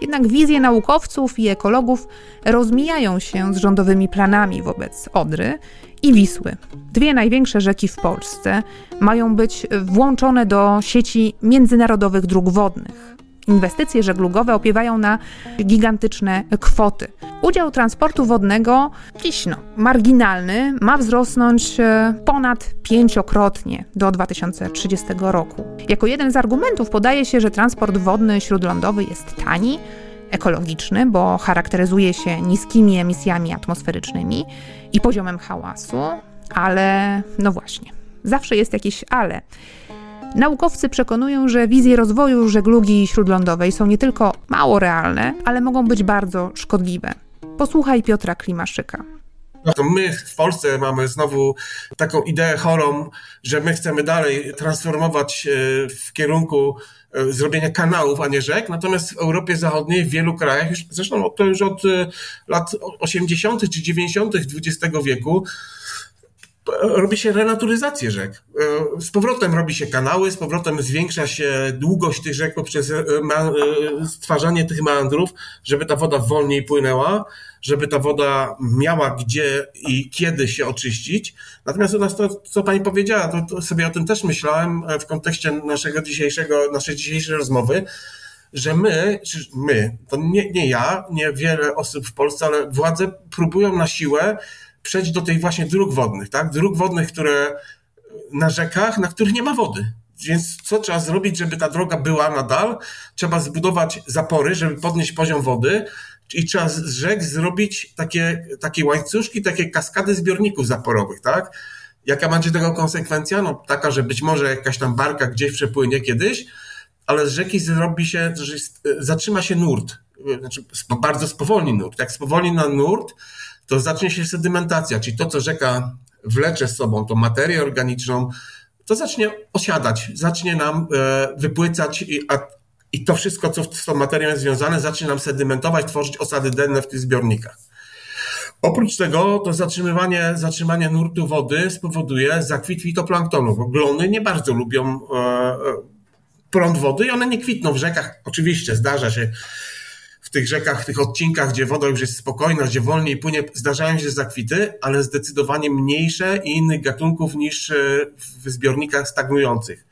[SPEAKER 3] Jednak wizje naukowców i ekologów rozmijają się z rządowymi planami wobec Odry i Wisły. Dwie największe rzeki w Polsce mają być włączone do sieci międzynarodowych dróg wodnych. Inwestycje żeglugowe opiewają na gigantyczne kwoty. Udział transportu wodnego, dziś no, marginalny, ma wzrosnąć e, ponad pięciokrotnie do 2030 roku. Jako jeden z argumentów podaje się, że transport wodny śródlądowy jest tani, ekologiczny, bo charakteryzuje się niskimi emisjami atmosferycznymi i poziomem hałasu, ale no właśnie, zawsze jest jakieś ale. Naukowcy przekonują, że wizje rozwoju żeglugi śródlądowej są nie tylko mało realne, ale mogą być bardzo szkodliwe. Posłuchaj Piotra Klimaszyka.
[SPEAKER 7] No to my w Polsce mamy znowu taką ideę chorą, że my chcemy dalej transformować w kierunku zrobienia kanałów, a nie rzek. Natomiast w Europie Zachodniej, w wielu krajach, już, zresztą to już od e, lat 80. czy 90. XX wieku, robi się renaturyzację rzek. E, Z powrotem robi się kanały, z powrotem zwiększa się długość tych rzek poprzez e, e, stwarzanie tych meandrów, żeby ta woda wolniej płynęła, żeby ta woda miała gdzie i kiedy się oczyścić. Natomiast u nas to, co pani powiedziała, to, to sobie o tym też myślałem w kontekście naszego dzisiejszego, naszej dzisiejszej rozmowy, że my, czy my, to nie, nie ja, nie wiele osób w Polsce, ale władze próbują na siłę przejść do tych właśnie dróg wodnych, tak? Dróg wodnych, które na rzekach, na których nie ma wody. Więc co trzeba zrobić, żeby ta droga była nadal? Trzeba zbudować zapory, żeby podnieść poziom wody i trzeba z rzek zrobić takie, takie łańcuszki, takie kaskady zbiorników zaporowych, tak? Jaka będzie tego konsekwencja? No taka, że być może jakaś tam barka gdzieś przepłynie kiedyś, ale z rzeki zrobi się, jest- zatrzyma się nurt. Znaczy, bardzo spowolni nurt. Jak spowolni na nurt, to zacznie się sedymentacja, czyli to, co rzeka wlecze z sobą, tą materię organiczną, to zacznie osiadać, zacznie nam e, wypłycać i, a, i to wszystko, co z tą materią jest związane, zacznie nam sedymentować, tworzyć osady denne w tych zbiornikach. Oprócz tego to zatrzymywanie, zatrzymanie nurtu wody spowoduje zakwit fitoplanktonu, bo glony nie bardzo lubią e, e, prąd wody i one nie kwitną w rzekach. Oczywiście zdarza się w tych rzekach, w tych odcinkach, gdzie woda już jest spokojna, gdzie wolniej płynie, zdarzają się zakwity, ale zdecydowanie mniejsze i innych gatunków niż e, w zbiornikach stagnujących.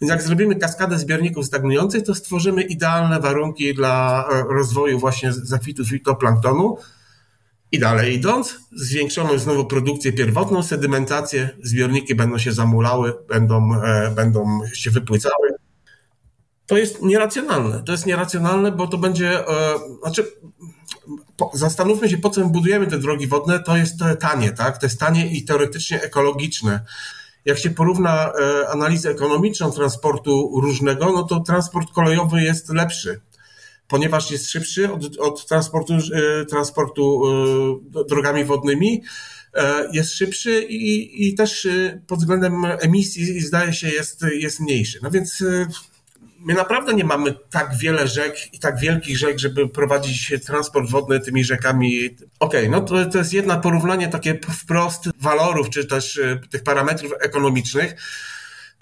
[SPEAKER 7] Więc jak zrobimy kaskadę zbiorników stagnujących, to stworzymy idealne warunki dla e, rozwoju właśnie zakwitu fitoplanktonu. I dalej idąc, zwiększono znowu produkcję pierwotną, sedymentację, zbiorniki będą się zamulały, będą, e, będą się wypłycały. To jest nieracjonalne. To jest nieracjonalne, bo to będzie, e, znaczy, po, zastanówmy się, po co my budujemy te drogi wodne. To jest tanie, tak? To jest tanie i teoretycznie ekologiczne. Jak się porówna e, analizę ekonomiczną transportu różnego, no to transport kolejowy jest lepszy ponieważ jest szybszy od, od transportu, e, transportu drogami wodnymi, jest szybszy i, i też pod względem emisji zdaje się jest, jest mniejszy. No więc my naprawdę nie mamy tak wiele rzek i tak wielkich rzek, żeby prowadzić transport wodny tymi rzekami. Okej, no to, to jest jedna porównanie takie wprost walorów, czy też e, tych parametrów ekonomicznych.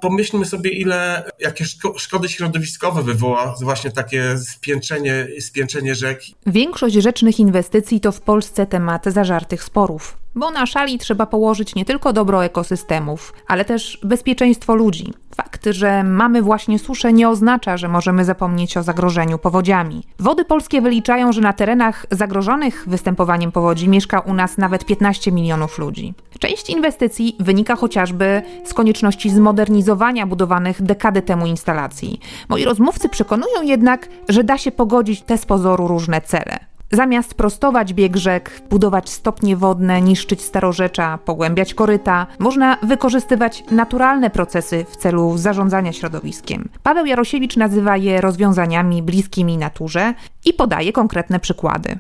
[SPEAKER 7] Pomyślmy sobie, ile, jakie szko- szkody środowiskowe wywoła właśnie takie spiętrzenie, spiętrzenie rzek.
[SPEAKER 3] Większość rzecznych inwestycji to w Polsce temat zażartych sporów, bo na szali trzeba położyć nie tylko dobro ekosystemów, ale też bezpieczeństwo ludzi. Fakt, że mamy właśnie suszę nie oznacza, że możemy zapomnieć o zagrożeniu powodziami. Wody polskie wyliczają, że na terenach zagrożonych występowaniem powodzi mieszka u nas nawet 15 milionów ludzi. Część inwestycji wynika chociażby z konieczności zmodernizowania budowanych dekady temu instalacji. Moi rozmówcy przekonują jednak, że da się pogodzić te z pozoru różne cele. Zamiast prostować bieg rzek, budować stopnie wodne, niszczyć starorzecza, pogłębiać koryta, można wykorzystywać naturalne procesy w celu zarządzania środowiskiem. Paweł Jarosiewicz nazywa je rozwiązaniami bliskimi naturze i podaje konkretne przykłady.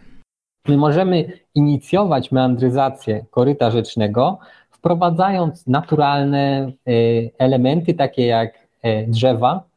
[SPEAKER 6] My możemy inicjować meandryzację koryta rzecznego, wprowadzając naturalne y, elementy, takie jak e, drzewa, e,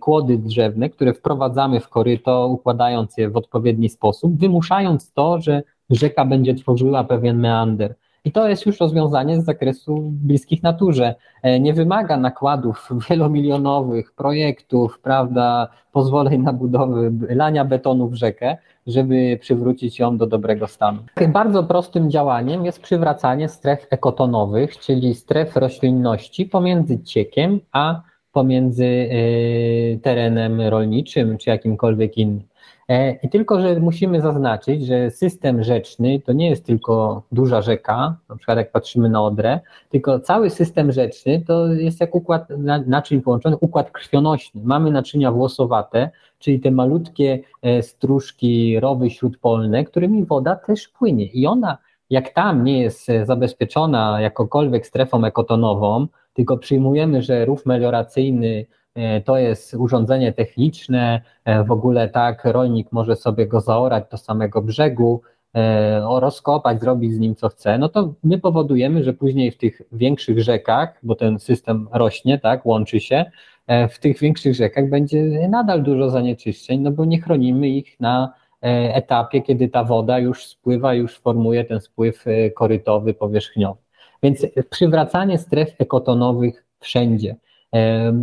[SPEAKER 6] kłody drzewne, które wprowadzamy w koryto, układając je w odpowiedni sposób, wymuszając to, że rzeka będzie tworzyła pewien meander. I to jest już rozwiązanie z zakresu bliskich naturze. E, Nie wymaga nakładów wielomilionowych, projektów, prawda, pozwoleń na budowę, lania betonu w rzekę, żeby przywrócić ją do dobrego stanu. Bardzo prostym działaniem jest przywracanie stref ekotonowych, czyli stref roślinności pomiędzy ciekiem a pomiędzy e, terenem rolniczym czy jakimkolwiek innym. E, I tylko, że musimy zaznaczyć, że system rzeczny to nie jest tylko duża rzeka, na przykład jak patrzymy na Odrę, tylko cały system rzeczny to jest jak układ na- naczyń połączonych, układ krwionośny. Mamy naczynia włosowate, czyli te malutkie e, stróżki, rowy śródpolne, którymi woda też płynie. I ona, jak tam nie jest e, zabezpieczona jakokolwiek strefą ekotonową, tylko przyjmujemy, że rów melioracyjny e, to jest urządzenie techniczne, e, w ogóle tak, rolnik może sobie go zaorać do samego brzegu, e, rozkopać, zrobić z nim co chce, no to my powodujemy, że później w tych większych rzekach, bo ten system rośnie, tak, łączy się, w tych większych rzekach będzie nadal dużo zanieczyszczeń, no bo nie chronimy ich na etapie, kiedy ta woda już spływa, już formuje ten spływ korytowy, powierzchniowy. Więc przywracanie stref ekotonowych wszędzie.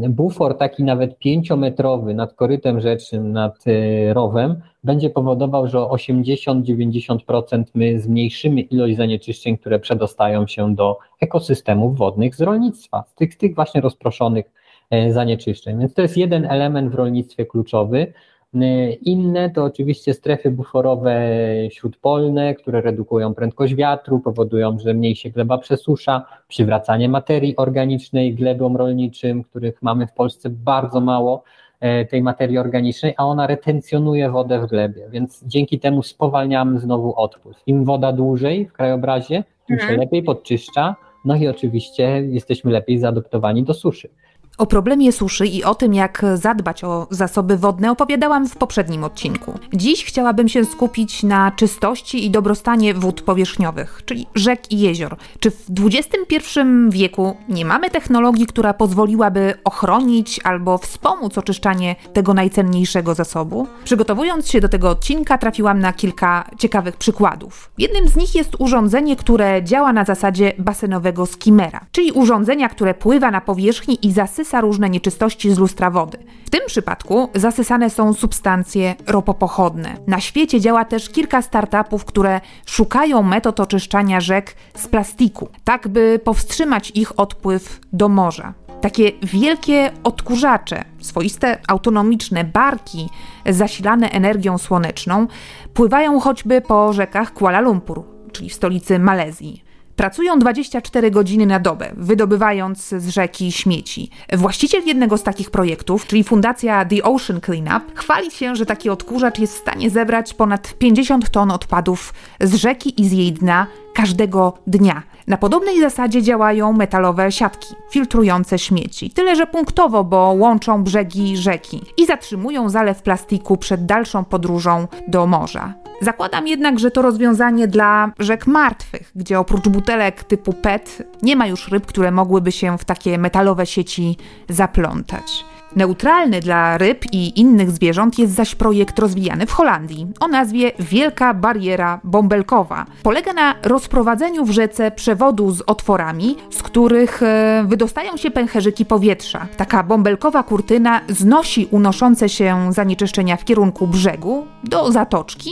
[SPEAKER 6] Bufor taki nawet pięciometrowy nad korytem rzecznym, nad e, rowem, będzie powodował, że o 80-90% my zmniejszymy ilość zanieczyszczeń, które przedostają się do ekosystemów wodnych z rolnictwa, z tych, z tych właśnie rozproszonych e, zanieczyszczeń. Więc to jest jeden element w rolnictwie kluczowy. Y, inne to oczywiście strefy buforowe śródpolne, które redukują prędkość wiatru, powodują, że mniej się gleba przesusza, przywracanie materii organicznej glebom rolniczym, których mamy w Polsce bardzo mało e, tej materii organicznej, a ona retencjonuje wodę w glebie, więc dzięki temu spowalniamy znowu odpływ. Im woda dłużej w krajobrazie, tym się
[SPEAKER 5] Mhm.
[SPEAKER 6] lepiej podczyszcza, no i oczywiście jesteśmy lepiej zaadoptowani do suszy.
[SPEAKER 3] O problemie suszy i o tym, jak zadbać o zasoby wodne, opowiadałam w poprzednim odcinku. Dziś chciałabym się skupić na czystości i dobrostanie wód powierzchniowych, czyli rzek i jezior. Czy w XXI wieku nie mamy technologii, która pozwoliłaby ochronić albo wspomóc oczyszczanie tego najcenniejszego zasobu? Przygotowując się do tego odcinka, trafiłam na kilka ciekawych przykładów. Jednym z nich jest urządzenie, które działa na zasadzie basenowego skimera, czyli urządzenia, które pływa na powierzchni i zasysa różne nieczystości z lustra wody. W tym przypadku zasysane są substancje ropopochodne. Na świecie działa też kilka startupów, które szukają metod oczyszczania rzek z plastiku, tak by powstrzymać ich odpływ do morza. Takie wielkie odkurzacze, swoiste autonomiczne barki zasilane energią słoneczną, pływają choćby po rzekach Kuala Lumpur, czyli w stolicy Malezji. Pracują 24 godziny na dobę, wydobywając z rzeki śmieci. Właściciel jednego z takich projektów, czyli fundacja The Ocean Cleanup, chwali się, że taki odkurzacz jest w stanie zebrać ponad 50 ton odpadów z rzeki i z jej dna każdego dnia. Na podobnej zasadzie działają metalowe siatki filtrujące śmieci, tyle że punktowo, bo łączą brzegi rzeki i zatrzymują zalew plastiku przed dalszą podróżą do morza. Zakładam jednak, że to rozwiązanie dla rzek martwych, gdzie oprócz butelek typu PET nie ma już ryb, które mogłyby się w takie metalowe sieci zaplątać. Neutralny dla ryb i innych zwierząt jest zaś projekt rozwijany w Holandii o nazwie Wielka Bariera Bąbelkowa. Polega na rozprowadzeniu w rzece przewodu z otworami, z których e, wydostają się pęcherzyki powietrza. Taka bąbelkowa kurtyna znosi unoszące się zanieczyszczenia w kierunku brzegu do zatoczki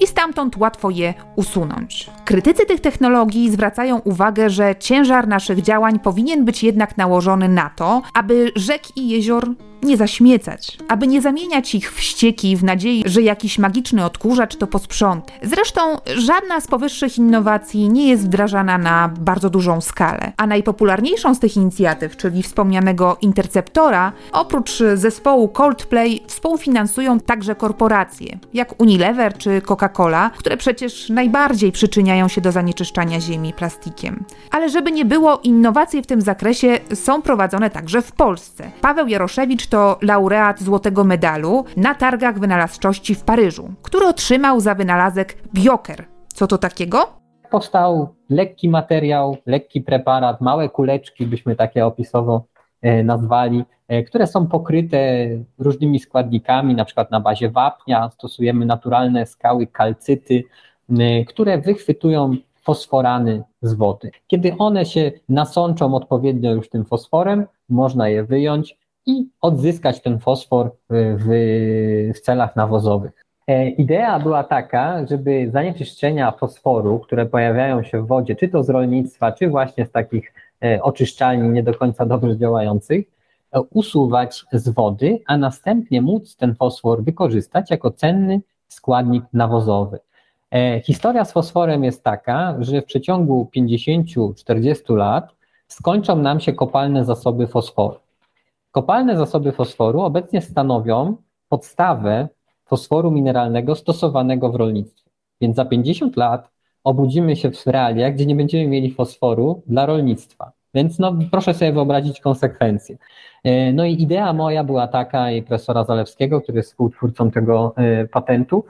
[SPEAKER 3] i stamtąd łatwo je usunąć. Krytycy tych technologii zwracają uwagę, że ciężar naszych działań powinien być jednak nałożony na to, aby rzek i jezior nie zaśmiecać, aby nie zamieniać ich w ścieki w nadziei, że jakiś magiczny odkurzacz to posprząta. Zresztą żadna z powyższych innowacji nie jest wdrażana na bardzo dużą skalę, a najpopularniejszą z tych inicjatyw, czyli wspomnianego Interceptora, oprócz zespołu Coldplay współfinansują także korporacje, jak Unilever czy Coca-Cola, które przecież najbardziej przyczyniają się do zanieczyszczania ziemi plastikiem. Ale żeby nie było, innowacje w tym zakresie są prowadzone także w Polsce. Paweł Jaroszewicz to laureat złotego medalu na targach wynalazczości w Paryżu, który otrzymał za wynalazek Bioker. Co to takiego?
[SPEAKER 6] powstał lekki materiał, lekki preparat, małe kuleczki, byśmy takie opisowo e, nazwali, e, które są pokryte różnymi składnikami, na przykład na bazie wapnia, stosujemy naturalne skały kalcyty, które wychwytują fosforany z wody. Kiedy one się nasączą odpowiednio już tym fosforem, można je wyjąć i odzyskać ten fosfor w, w, celach nawozowych. E, Idea była taka, żeby zanieczyszczenia fosforu, które pojawiają się w wodzie, czy to z rolnictwa, czy właśnie z takich e, oczyszczalni nie do końca dobrze działających, e, usuwać z wody, a następnie móc ten fosfor wykorzystać jako cenny składnik nawozowy. Historia z fosforem jest taka, że w przeciągu 50-40 lat skończą nam się kopalne zasoby fosforu. Kopalne zasoby fosforu obecnie stanowią podstawę fosforu mineralnego stosowanego w rolnictwie. Więc za 50 lat obudzimy się w realiach, gdzie nie będziemy mieli fosforu dla rolnictwa. Więc no, proszę sobie wyobrazić konsekwencje. E, No i idea moja była taka i profesora Zalewskiego, który jest współtwórcą tego e, patentu,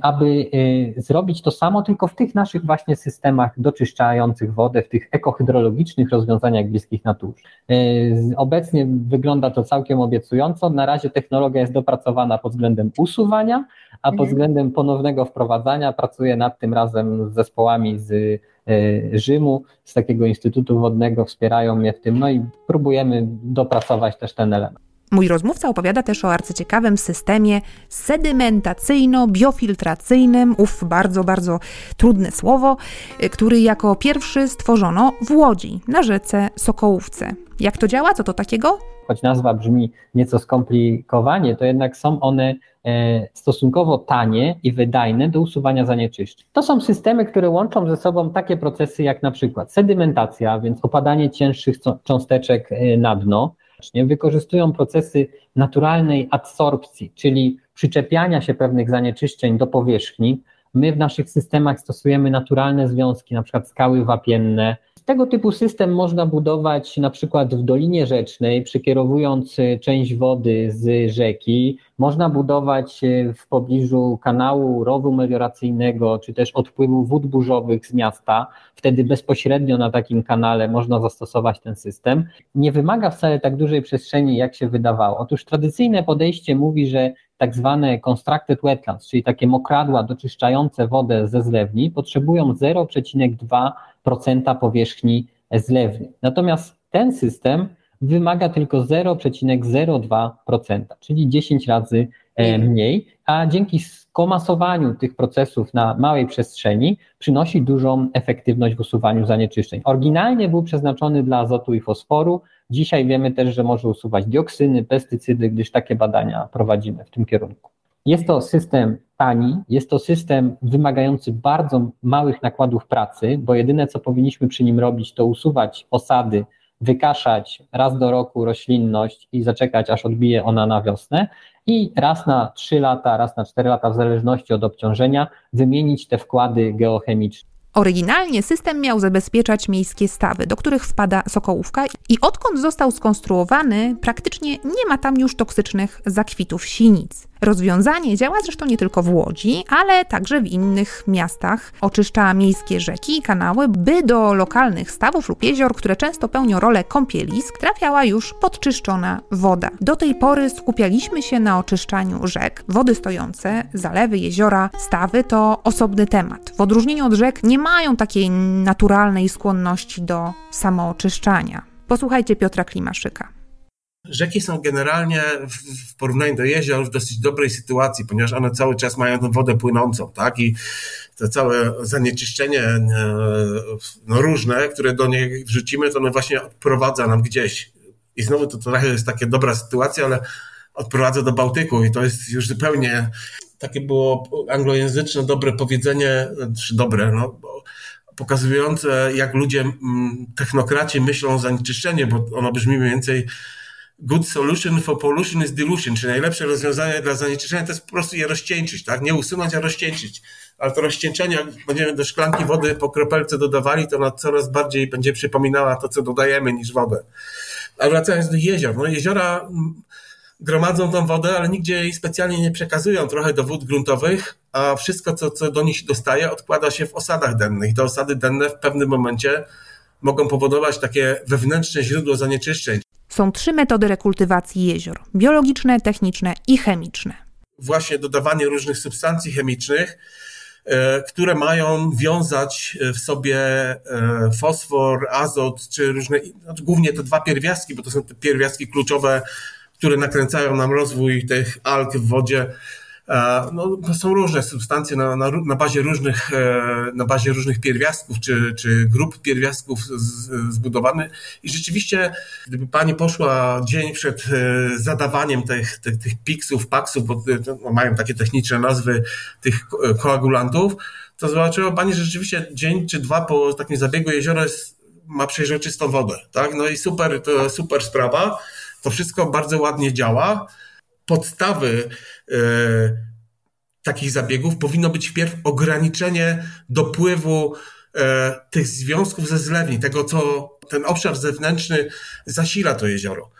[SPEAKER 6] aby y, zrobić to samo, tylko w tych naszych właśnie systemach doczyszczających wodę, w tych ekohydrologicznych rozwiązaniach bliskich naturze. Y, obecnie wygląda to całkiem obiecująco. Na razie technologia jest dopracowana pod względem usuwania, a pod względem ponownego wprowadzania pracuję nad tym razem z zespołami z y, Rzymu, z takiego Instytutu Wodnego, wspierają mnie w tym, no i próbujemy dopracować też ten element.
[SPEAKER 3] Mój rozmówca opowiada też o arcyciekawym systemie sedymentacyjno-biofiltracyjnym, ów bardzo, bardzo trudne słowo, który jako pierwszy stworzono w Łodzi, na rzece Sokołówce. Jak to działa? Co to takiego?
[SPEAKER 6] Choć nazwa brzmi nieco skomplikowanie, to jednak są one e, stosunkowo tanie i wydajne do usuwania zanieczyszczeń. To są systemy, które łączą ze sobą takie procesy jak na przykład sedymentacja, więc opadanie cięższych cząsteczek e, na dno, wykorzystują procesy naturalnej adsorpcji, czyli przyczepiania się pewnych zanieczyszczeń do powierzchni. My w naszych systemach stosujemy naturalne związki, na przykład skały wapienne. Tego typu system można budować na przykład w Dolinie Rzecznej, przekierowując część wody z rzeki. Można budować w pobliżu kanału rowu melioracyjnego, czy też odpływu wód burzowych z miasta. Wtedy bezpośrednio na takim kanale można zastosować ten system. Nie wymaga wcale tak dużej przestrzeni, jak się wydawało. Otóż tradycyjne podejście mówi, że tak zwane constructed wetlands, czyli takie mokradła doczyszczające wodę ze zlewni, potrzebują 0,2% powierzchni zlewni. Natomiast ten system wymaga tylko 0,02%, czyli 10 razy e, mniej, a dzięki skomasowaniu tych procesów na małej przestrzeni przynosi dużą efektywność w usuwaniu zanieczyszczeń. Oryginalnie był przeznaczony dla azotu i fosforu, dzisiaj wiemy też, że może usuwać dioksyny, pestycydy, gdyż takie badania prowadzimy w tym kierunku. Jest to system tani, jest to system wymagający bardzo małych nakładów pracy, bo jedyne co powinniśmy przy nim robić, to usuwać osady, wykaszać raz do roku roślinność i zaczekać, aż odbije ona na wiosnę i raz na 3 lata, raz na 4 lata, w zależności od obciążenia, wymienić te wkłady geochemiczne.
[SPEAKER 3] Oryginalnie system miał zabezpieczać miejskie stawy, do których wpada Sokołówka i odkąd został skonstruowany, praktycznie nie ma tam już toksycznych zakwitów sinic. Rozwiązanie działa zresztą nie tylko w Łodzi, ale także w innych miastach. Oczyszcza miejskie rzeki i kanały, by do lokalnych stawów lub jezior, które często pełnią rolę kąpielisk, trafiała już podczyszczona woda. Do tej pory skupialiśmy się na oczyszczaniu rzek. Wody stojące, zalewy, jeziora, stawy to osobny temat. W odróżnieniu od rzek nie mają takiej naturalnej skłonności do samooczyszczania. Posłuchajcie Piotra Klimaszyka.
[SPEAKER 7] Rzeki są generalnie w porównaniu do jezior w dosyć dobrej sytuacji, ponieważ one cały czas mają tę wodę płynącą, tak? I to całe zanieczyszczenie e, no, różne, które do niej wrzucimy, to ono właśnie odprowadza nam gdzieś. I znowu to trochę jest taka dobra sytuacja, ale odprowadza do Bałtyku i to jest już zupełnie takie było anglojęzyczne dobre powiedzenie, czy dobre, no, pokazujące jak ludzie, technokraci myślą o zanieczyszczeniu, bo ono brzmi mniej więcej good solution for pollution is dilution, czyli najlepsze rozwiązanie dla zanieczyszczenia to jest po prostu je rozcieńczyć, tak? Nie usunąć, a rozcieńczyć. Ale to rozcieńczenie, jak będziemy do szklanki wody po kropelce dodawali, to ona coraz bardziej będzie przypominała to, co dodajemy, niż wodę. A wracając do jezior, no jeziora gromadzą tą wodę, ale nigdzie jej specjalnie nie przekazują trochę do wód gruntowych, a wszystko, co, co do nich dostaje, odkłada się w osadach dennych. Te osady denne w pewnym momencie mogą powodować takie wewnętrzne źródło zanieczyszczeń.
[SPEAKER 3] Są trzy metody rekultywacji jezior: biologiczne, techniczne i chemiczne.
[SPEAKER 7] Właśnie dodawanie różnych substancji chemicznych, e, które mają wiązać w sobie e, fosfor, azot, czy różne, znaczy głównie te dwa pierwiastki, bo to są te pierwiastki kluczowe, które nakręcają nam rozwój tych alg w wodzie no, są różne substancje na, na, na, bazie różnych, e, na bazie różnych pierwiastków czy, czy grup pierwiastków zbudowane i rzeczywiście gdyby pani poszła dzień przed e, zadawaniem tych, tych, tych piksów, paksów, bo no, mają takie techniczne nazwy tych koagulantów, to zobaczyła pani, że rzeczywiście dzień czy dwa po takim zabiegu jezioro jest, ma przejrzystą wodę, tak? No i super, to super sprawa. To wszystko bardzo ładnie działa podstawy e, takich zabiegów powinno być wpierw ograniczenie dopływu e, tych związków ze zlewni, tego co ten obszar zewnętrzny zasila to jezioro.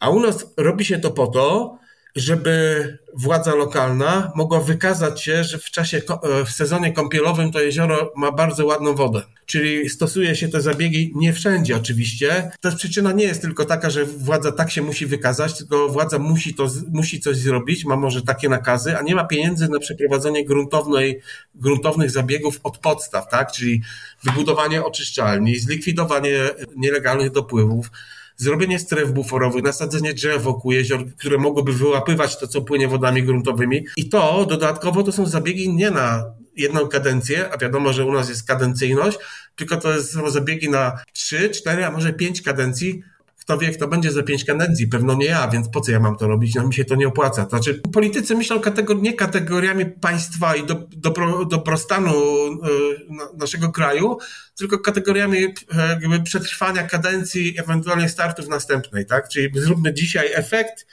[SPEAKER 7] A u nas robi się to po to, żeby władza lokalna mogła wykazać się, że w czasie, w sezonie kąpielowym to jezioro ma bardzo ładną wodę. Czyli stosuje się te zabiegi nie wszędzie oczywiście. Ta przyczyna nie jest tylko taka, że władza tak się musi wykazać, tylko władza musi, to, musi coś zrobić, ma może takie nakazy, a nie ma pieniędzy na przeprowadzenie gruntownej, gruntownych zabiegów od podstaw, tak? Czyli wybudowanie oczyszczalni, zlikwidowanie nielegalnych dopływów, zrobienie stref buforowych, nasadzenie drzew wokół jezior, które mogłyby wyłapywać to, co płynie wodami gruntowymi. I to dodatkowo to są zabiegi nie na jedną kadencję, a wiadomo, że u nas jest kadencyjność, tylko to są zabiegi na trzy, cztery, a może pięć kadencji, kto wie, kto będzie za pięć kadencji, pewno nie ja, więc po co ja mam to robić? No mi się to nie opłaca. To znaczy, politycy myślą kategor nie kategoriami państwa i do, dobro, dobrostanu y, naszego kraju, tylko kategoriami y, jakby przetrwania kadencji, ewentualnie startów następnej, tak? Czyli zróbmy dzisiaj efekt,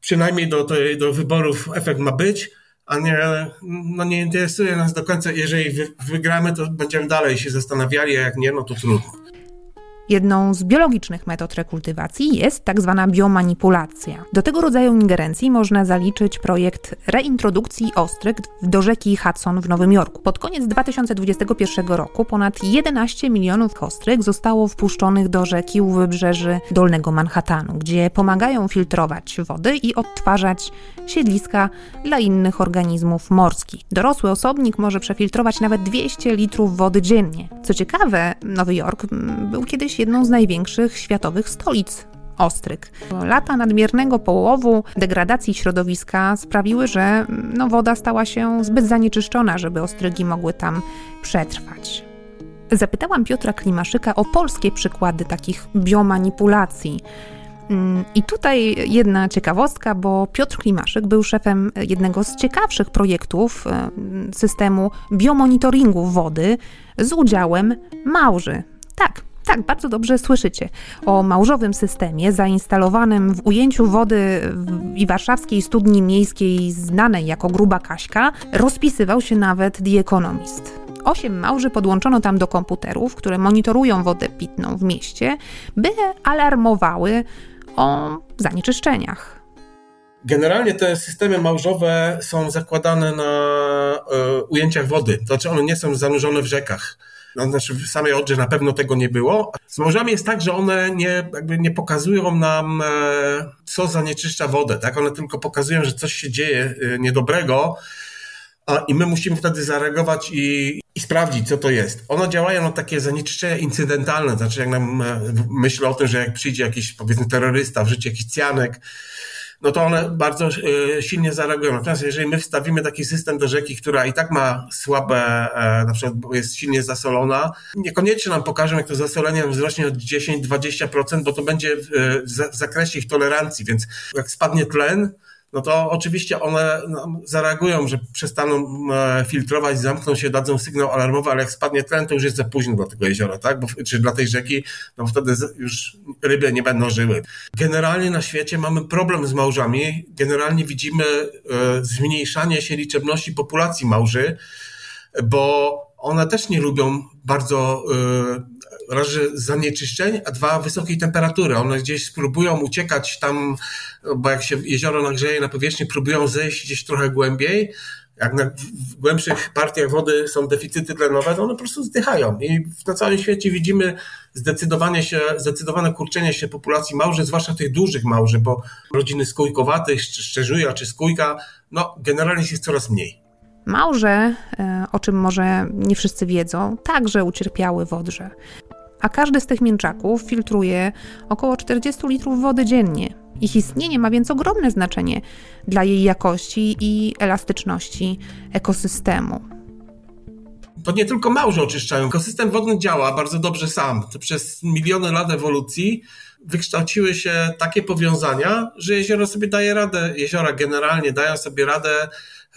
[SPEAKER 7] przynajmniej do, do, do wyborów efekt ma być, a nie, no nie interesuje nas do końca, jeżeli wy, wygramy, to będziemy dalej się zastanawiali, a jak nie, no to trudno.
[SPEAKER 3] Jedną z biologicznych metod rekultywacji jest tak zwana biomanipulacja. Do tego rodzaju ingerencji można zaliczyć projekt reintrodukcji ostryg do rzeki Hudson w Nowym Jorku. Pod koniec 2021 roku ponad 11 milionów ostryg zostało wpuszczonych do rzeki u wybrzeży Dolnego Manhattanu, gdzie pomagają filtrować wody i odtwarzać siedliska dla innych organizmów morskich. Dorosły osobnik może przefiltrować nawet 200 litrów wody dziennie. Co ciekawe, Nowy Jork był kiedyś jedną z największych światowych stolic ostryg. Lata nadmiernego połowu, degradacji środowiska sprawiły, że no, woda stała się zbyt zanieczyszczona, żeby ostrygi mogły tam przetrwać. Zapytałam Piotra Klimaszyka o polskie przykłady takich biomanipulacji. I tutaj jedna ciekawostka, bo Piotr Klimaszyk był szefem jednego z ciekawszych projektów systemu biomonitoringu wody z udziałem małży. Tak, tak, bardzo dobrze słyszycie. O małżowym systemie zainstalowanym w ujęciu wody i warszawskiej studni miejskiej znanej jako Gruba Kaśka rozpisywał się nawet The Economist. Osiem małży podłączono tam do komputerów, które monitorują wodę pitną w mieście, by alarmowały o zanieczyszczeniach.
[SPEAKER 7] Generalnie te systemy małżowe są zakładane na y, ujęciach wody, znaczy one nie są zanurzone w rzekach no, znaczy w samej Odrze na pewno tego nie było. Z morzami jest tak, że one nie, jakby nie pokazują nam, e, co zanieczyszcza wodę, tak? One tylko pokazują, że coś się dzieje e, niedobrego, i my musimy wtedy zareagować i, i sprawdzić, co to jest. One działają na takie zanieczyszczenia incydentalne, znaczy jak nam e, myślę o tym, że jak przyjdzie jakiś powiedzmy terrorysta, wrzuci jakiś cianek, no to one bardzo e, silnie zareagują. Natomiast jeżeli my wstawimy taki system do rzeki, która i tak ma słabe, e, na przykład jest silnie zasolona, niekoniecznie nam pokażą, jak to zasolenie wzrośnie od 10-20%, bo to będzie w zakresie ich tolerancji, więc jak spadnie tlen, no to oczywiście one no, zareagują, że przestaną e, filtrować, zamkną się, dadzą sygnał alarmowy, ale jak spadnie tlen, to już jest za późno dla tego jeziora, tak? Bo, czy dla tej rzeki, no wtedy już ryby nie będą żyły. Generalnie na świecie mamy problem z małżami. Generalnie widzimy e, zmniejszanie się liczebności populacji małży, bo one też nie lubią bardzo e, raz, że zanieczyszczeń, a dwa, wysokiej temperatury. One gdzieś spróbują uciekać tam, bo jak się jezioro nagrzeje na powierzchni, próbują zejść gdzieś trochę głębiej. Jak na, w głębszych partiach wody są deficyty tlenowe, to one po prostu zdychają. I na całym świecie widzimy zdecydowanie się, zdecydowane kurczenie się populacji małży, zwłaszcza tych dużych małży, bo rodziny skójkowatych, szczerzuja czy skójka, no generalnie jest coraz mniej.
[SPEAKER 3] Małże, e, o czym może nie wszyscy wiedzą, także ucierpiały w Odrze a każdy z tych mięczaków filtruje około 40 litrów wody dziennie. Ich istnienie ma więc ogromne znaczenie dla jej jakości i elastyczności ekosystemu.
[SPEAKER 7] To nie tylko małże oczyszczają. Ekosystem wodny działa bardzo dobrze sam. Przez miliony lat ewolucji wykształciły się takie powiązania, że jezioro sobie daje radę, jeziora generalnie dają sobie radę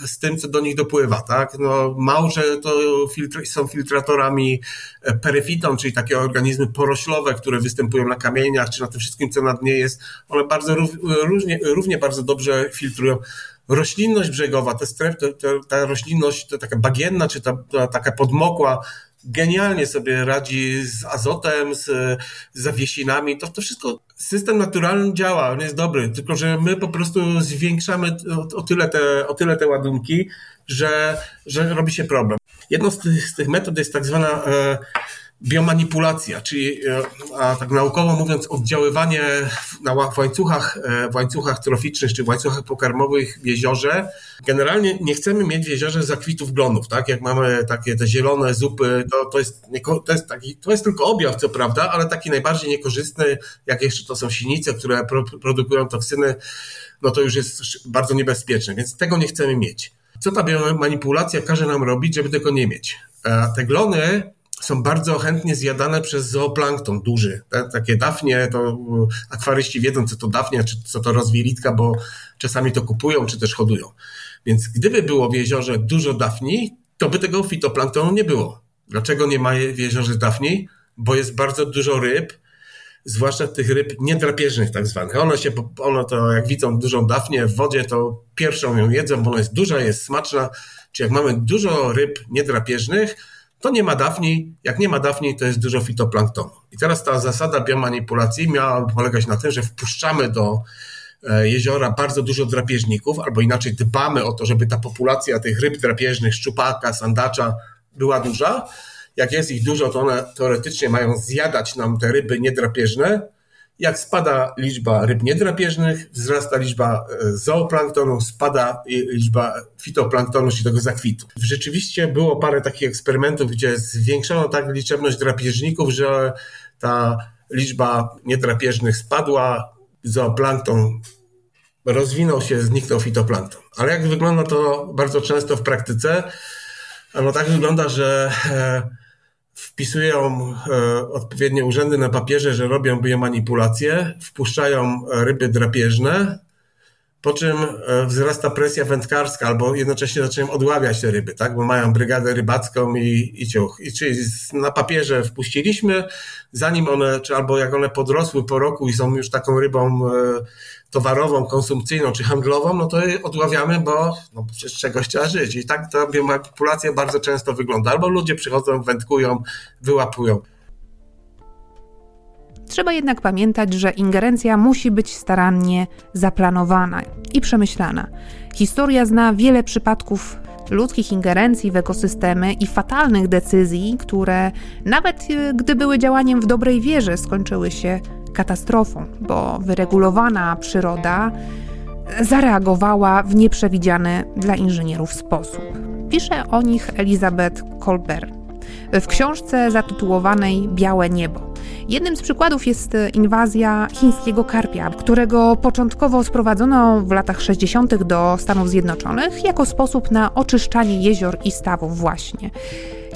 [SPEAKER 7] z tym, co do nich dopływa, tak? No, małże to filtr są filtratorami e, peryfitą, czyli takie organizmy poroślowe, które występują na kamieniach, czy na tym wszystkim, co na dnie jest. One bardzo różnie, równie bardzo dobrze filtrują roślinność brzegowa, te stref, ta roślinność, to taka bagienna, czy ta, ta taka podmokła, genialnie sobie radzi z azotem, z, z zawiesinami. To, to wszystko system naturalny działa, on jest dobry, tylko że my po prostu zwiększamy o, o, tyle, te, o tyle te ładunki, że, że robi się problem. Jedną z tych, z tych metod jest tak zwana e, biomanipulacja, czyli e, a tak naukowo mówiąc oddziaływanie na, w, łańcuchach, e, w łańcuchach troficznych czy w łańcuchach pokarmowych w jeziorze. Generalnie nie chcemy mieć w jeziorze zakwitów glonów, tak? Jak mamy takie te zielone zupy, to, to, jest, to, jest taki, to jest tylko objaw, co prawda, ale taki najbardziej niekorzystny, jak jeszcze to są sinice, które pro, produkują toksyny, no to już jest bardzo niebezpieczne, więc tego nie chcemy mieć. Co ta biomanipulacja każe nam robić, żeby tego nie mieć? E, te glony są bardzo chętnie zjadane przez zooplankton duży. Takie dafnie, to akwaryści wiedzą, co to dafnia, czy co to rozwielitka, bo czasami to kupują, czy też hodują. Więc gdyby było w jeziorze dużo dafni, to by tego fitoplanktonu nie było. Dlaczego nie ma w jeziorze dafni? Bo jest bardzo dużo ryb, zwłaszcza tych ryb niedrapieżnych tak zwanych. One się, one to jak widzą dużą dafnię w wodzie, to pierwszą ją jedzą, bo ona jest duża, jest smaczna. Czy jak mamy dużo ryb niedrapieżnych, to nie ma dafni. Jak nie ma dafni, to jest dużo fitoplanktonu. I teraz ta zasada biomanipulacji miała polegać na tym, że wpuszczamy do e, jeziora bardzo dużo drapieżników, albo inaczej dbamy o to, żeby ta populacja tych ryb drapieżnych, szczupaka, sandacza była duża. Jak jest ich dużo, to one teoretycznie mają zjadać nam te ryby niedrapieżne, jak spada liczba ryb niedrapieżnych, wzrasta liczba e, zooplanktonu, spada liczba fitoplanktonu, czyli tego zakwitu. Rzeczywiście było parę takich eksperymentów, gdzie zwiększono tak liczebność drapieżników, że ta liczba niedrapieżnych spadła, zooplankton rozwinął się, zniknął fitoplankton. Ale jak wygląda to bardzo często w praktyce? No tak wygląda, że e, wpisują e, odpowiednie urzędy na papierze, że robią biomanipulację, wpuszczają ryby drapieżne, po czym e, wzrasta presja wędkarska, albo jednocześnie zaczynają odławiać te ryby, tak? bo mają brygadę rybacką i, i ciuch. I czyli na papierze wpuściliśmy, zanim one, czy albo jak one podrosły po roku i są już taką rybą e, towarową, konsumpcyjną czy handlową, no to je odławiamy, bo no, przecież czegoś trzeba żyć. I tak ta biomanipulacja bardzo często wygląda. Albo ludzie przychodzą, wędkują, wyłapują.
[SPEAKER 3] Trzeba jednak pamiętać, że ingerencja musi być starannie zaplanowana i przemyślana. Historia zna wiele przypadków ludzkich ingerencji w ekosystemy i fatalnych decyzji, które nawet e, gdy były działaniem w dobrej wierze, skończyły się katastrofą, bo wyregulowana przyroda zareagowała w nieprzewidziany dla inżynierów sposób. Pisze o nich Elizabeth Colbert w książce zatytułowanej Białe Niebo. Jednym z przykładów jest inwazja chińskiego karpia, którego początkowo sprowadzono w latach 60. do Stanów Zjednoczonych jako sposób na oczyszczanie jezior i stawów właśnie.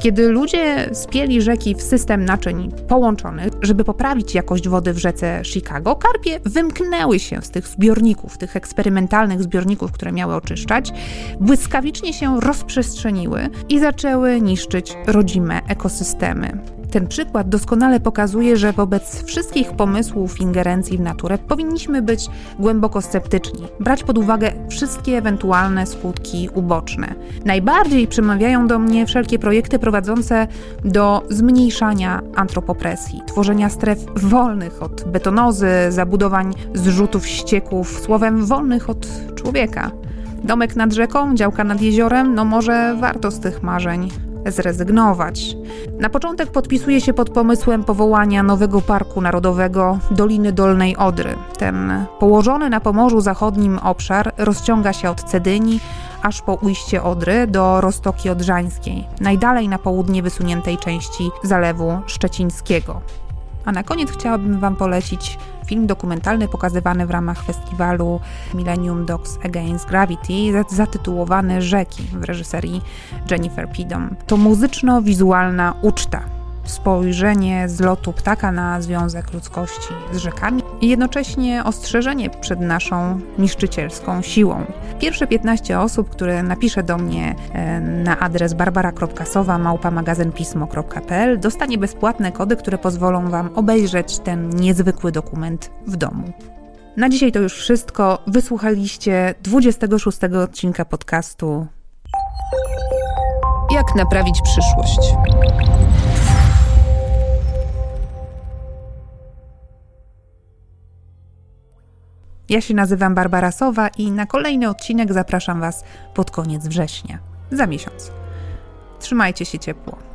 [SPEAKER 3] Kiedy ludzie spieli rzeki w system naczyń połączonych, żeby poprawić jakość wody w rzece Chicago, karpie wymknęły się z tych zbiorników, tych eksperymentalnych zbiorników, które miały oczyszczać, błyskawicznie się rozprzestrzeniły i zaczęły niszczyć rodzime ekosystemy. Ten przykład doskonale pokazuje, że wobec wszystkich pomysłów ingerencji w naturę powinniśmy być głęboko sceptyczni, brać pod uwagę wszystkie ewentualne skutki uboczne. Najbardziej przemawiają do mnie wszelkie projekty prowadzące do zmniejszania antropopresji, tworzenia stref wolnych od betonozy, zabudowań zrzutów ścieków, słowem wolnych od człowieka. Domek nad rzeką, działka nad jeziorem, no może warto z tych marzeń zrezygnować. Na początek podpisuje się pod pomysłem powołania nowego Parku Narodowego Doliny Dolnej Odry. Ten położony na Pomorzu Zachodnim obszar rozciąga się od Cedyni aż po ujście Odry do Roztoki Odrzańskiej, najdalej na południe wysuniętej części Zalewu Szczecińskiego. A na koniec chciałabym Wam polecić film dokumentalny pokazywany w ramach festiwalu Millennium Dogs Against Gravity, zatytułowany Rzeki w reżyserii Jennifer Pidom. To muzyczno-wizualna uczta spojrzenie z lotu ptaka na związek ludzkości z rzekami i jednocześnie ostrzeżenie przed naszą niszczycielską siłą. Pierwsze 15 osób, które napisze do mnie e, na adres barbara.sowa małpamagazynpismo.pl dostanie bezpłatne kody, które pozwolą Wam obejrzeć ten niezwykły dokument w domu. Na dzisiaj to już wszystko. Wysłuchaliście 26 odcinka podcastu Jak naprawić przyszłość. Ja się nazywam Barbara Sowa i na kolejny odcinek zapraszam Was pod koniec września, za miesiąc. Trzymajcie się ciepło.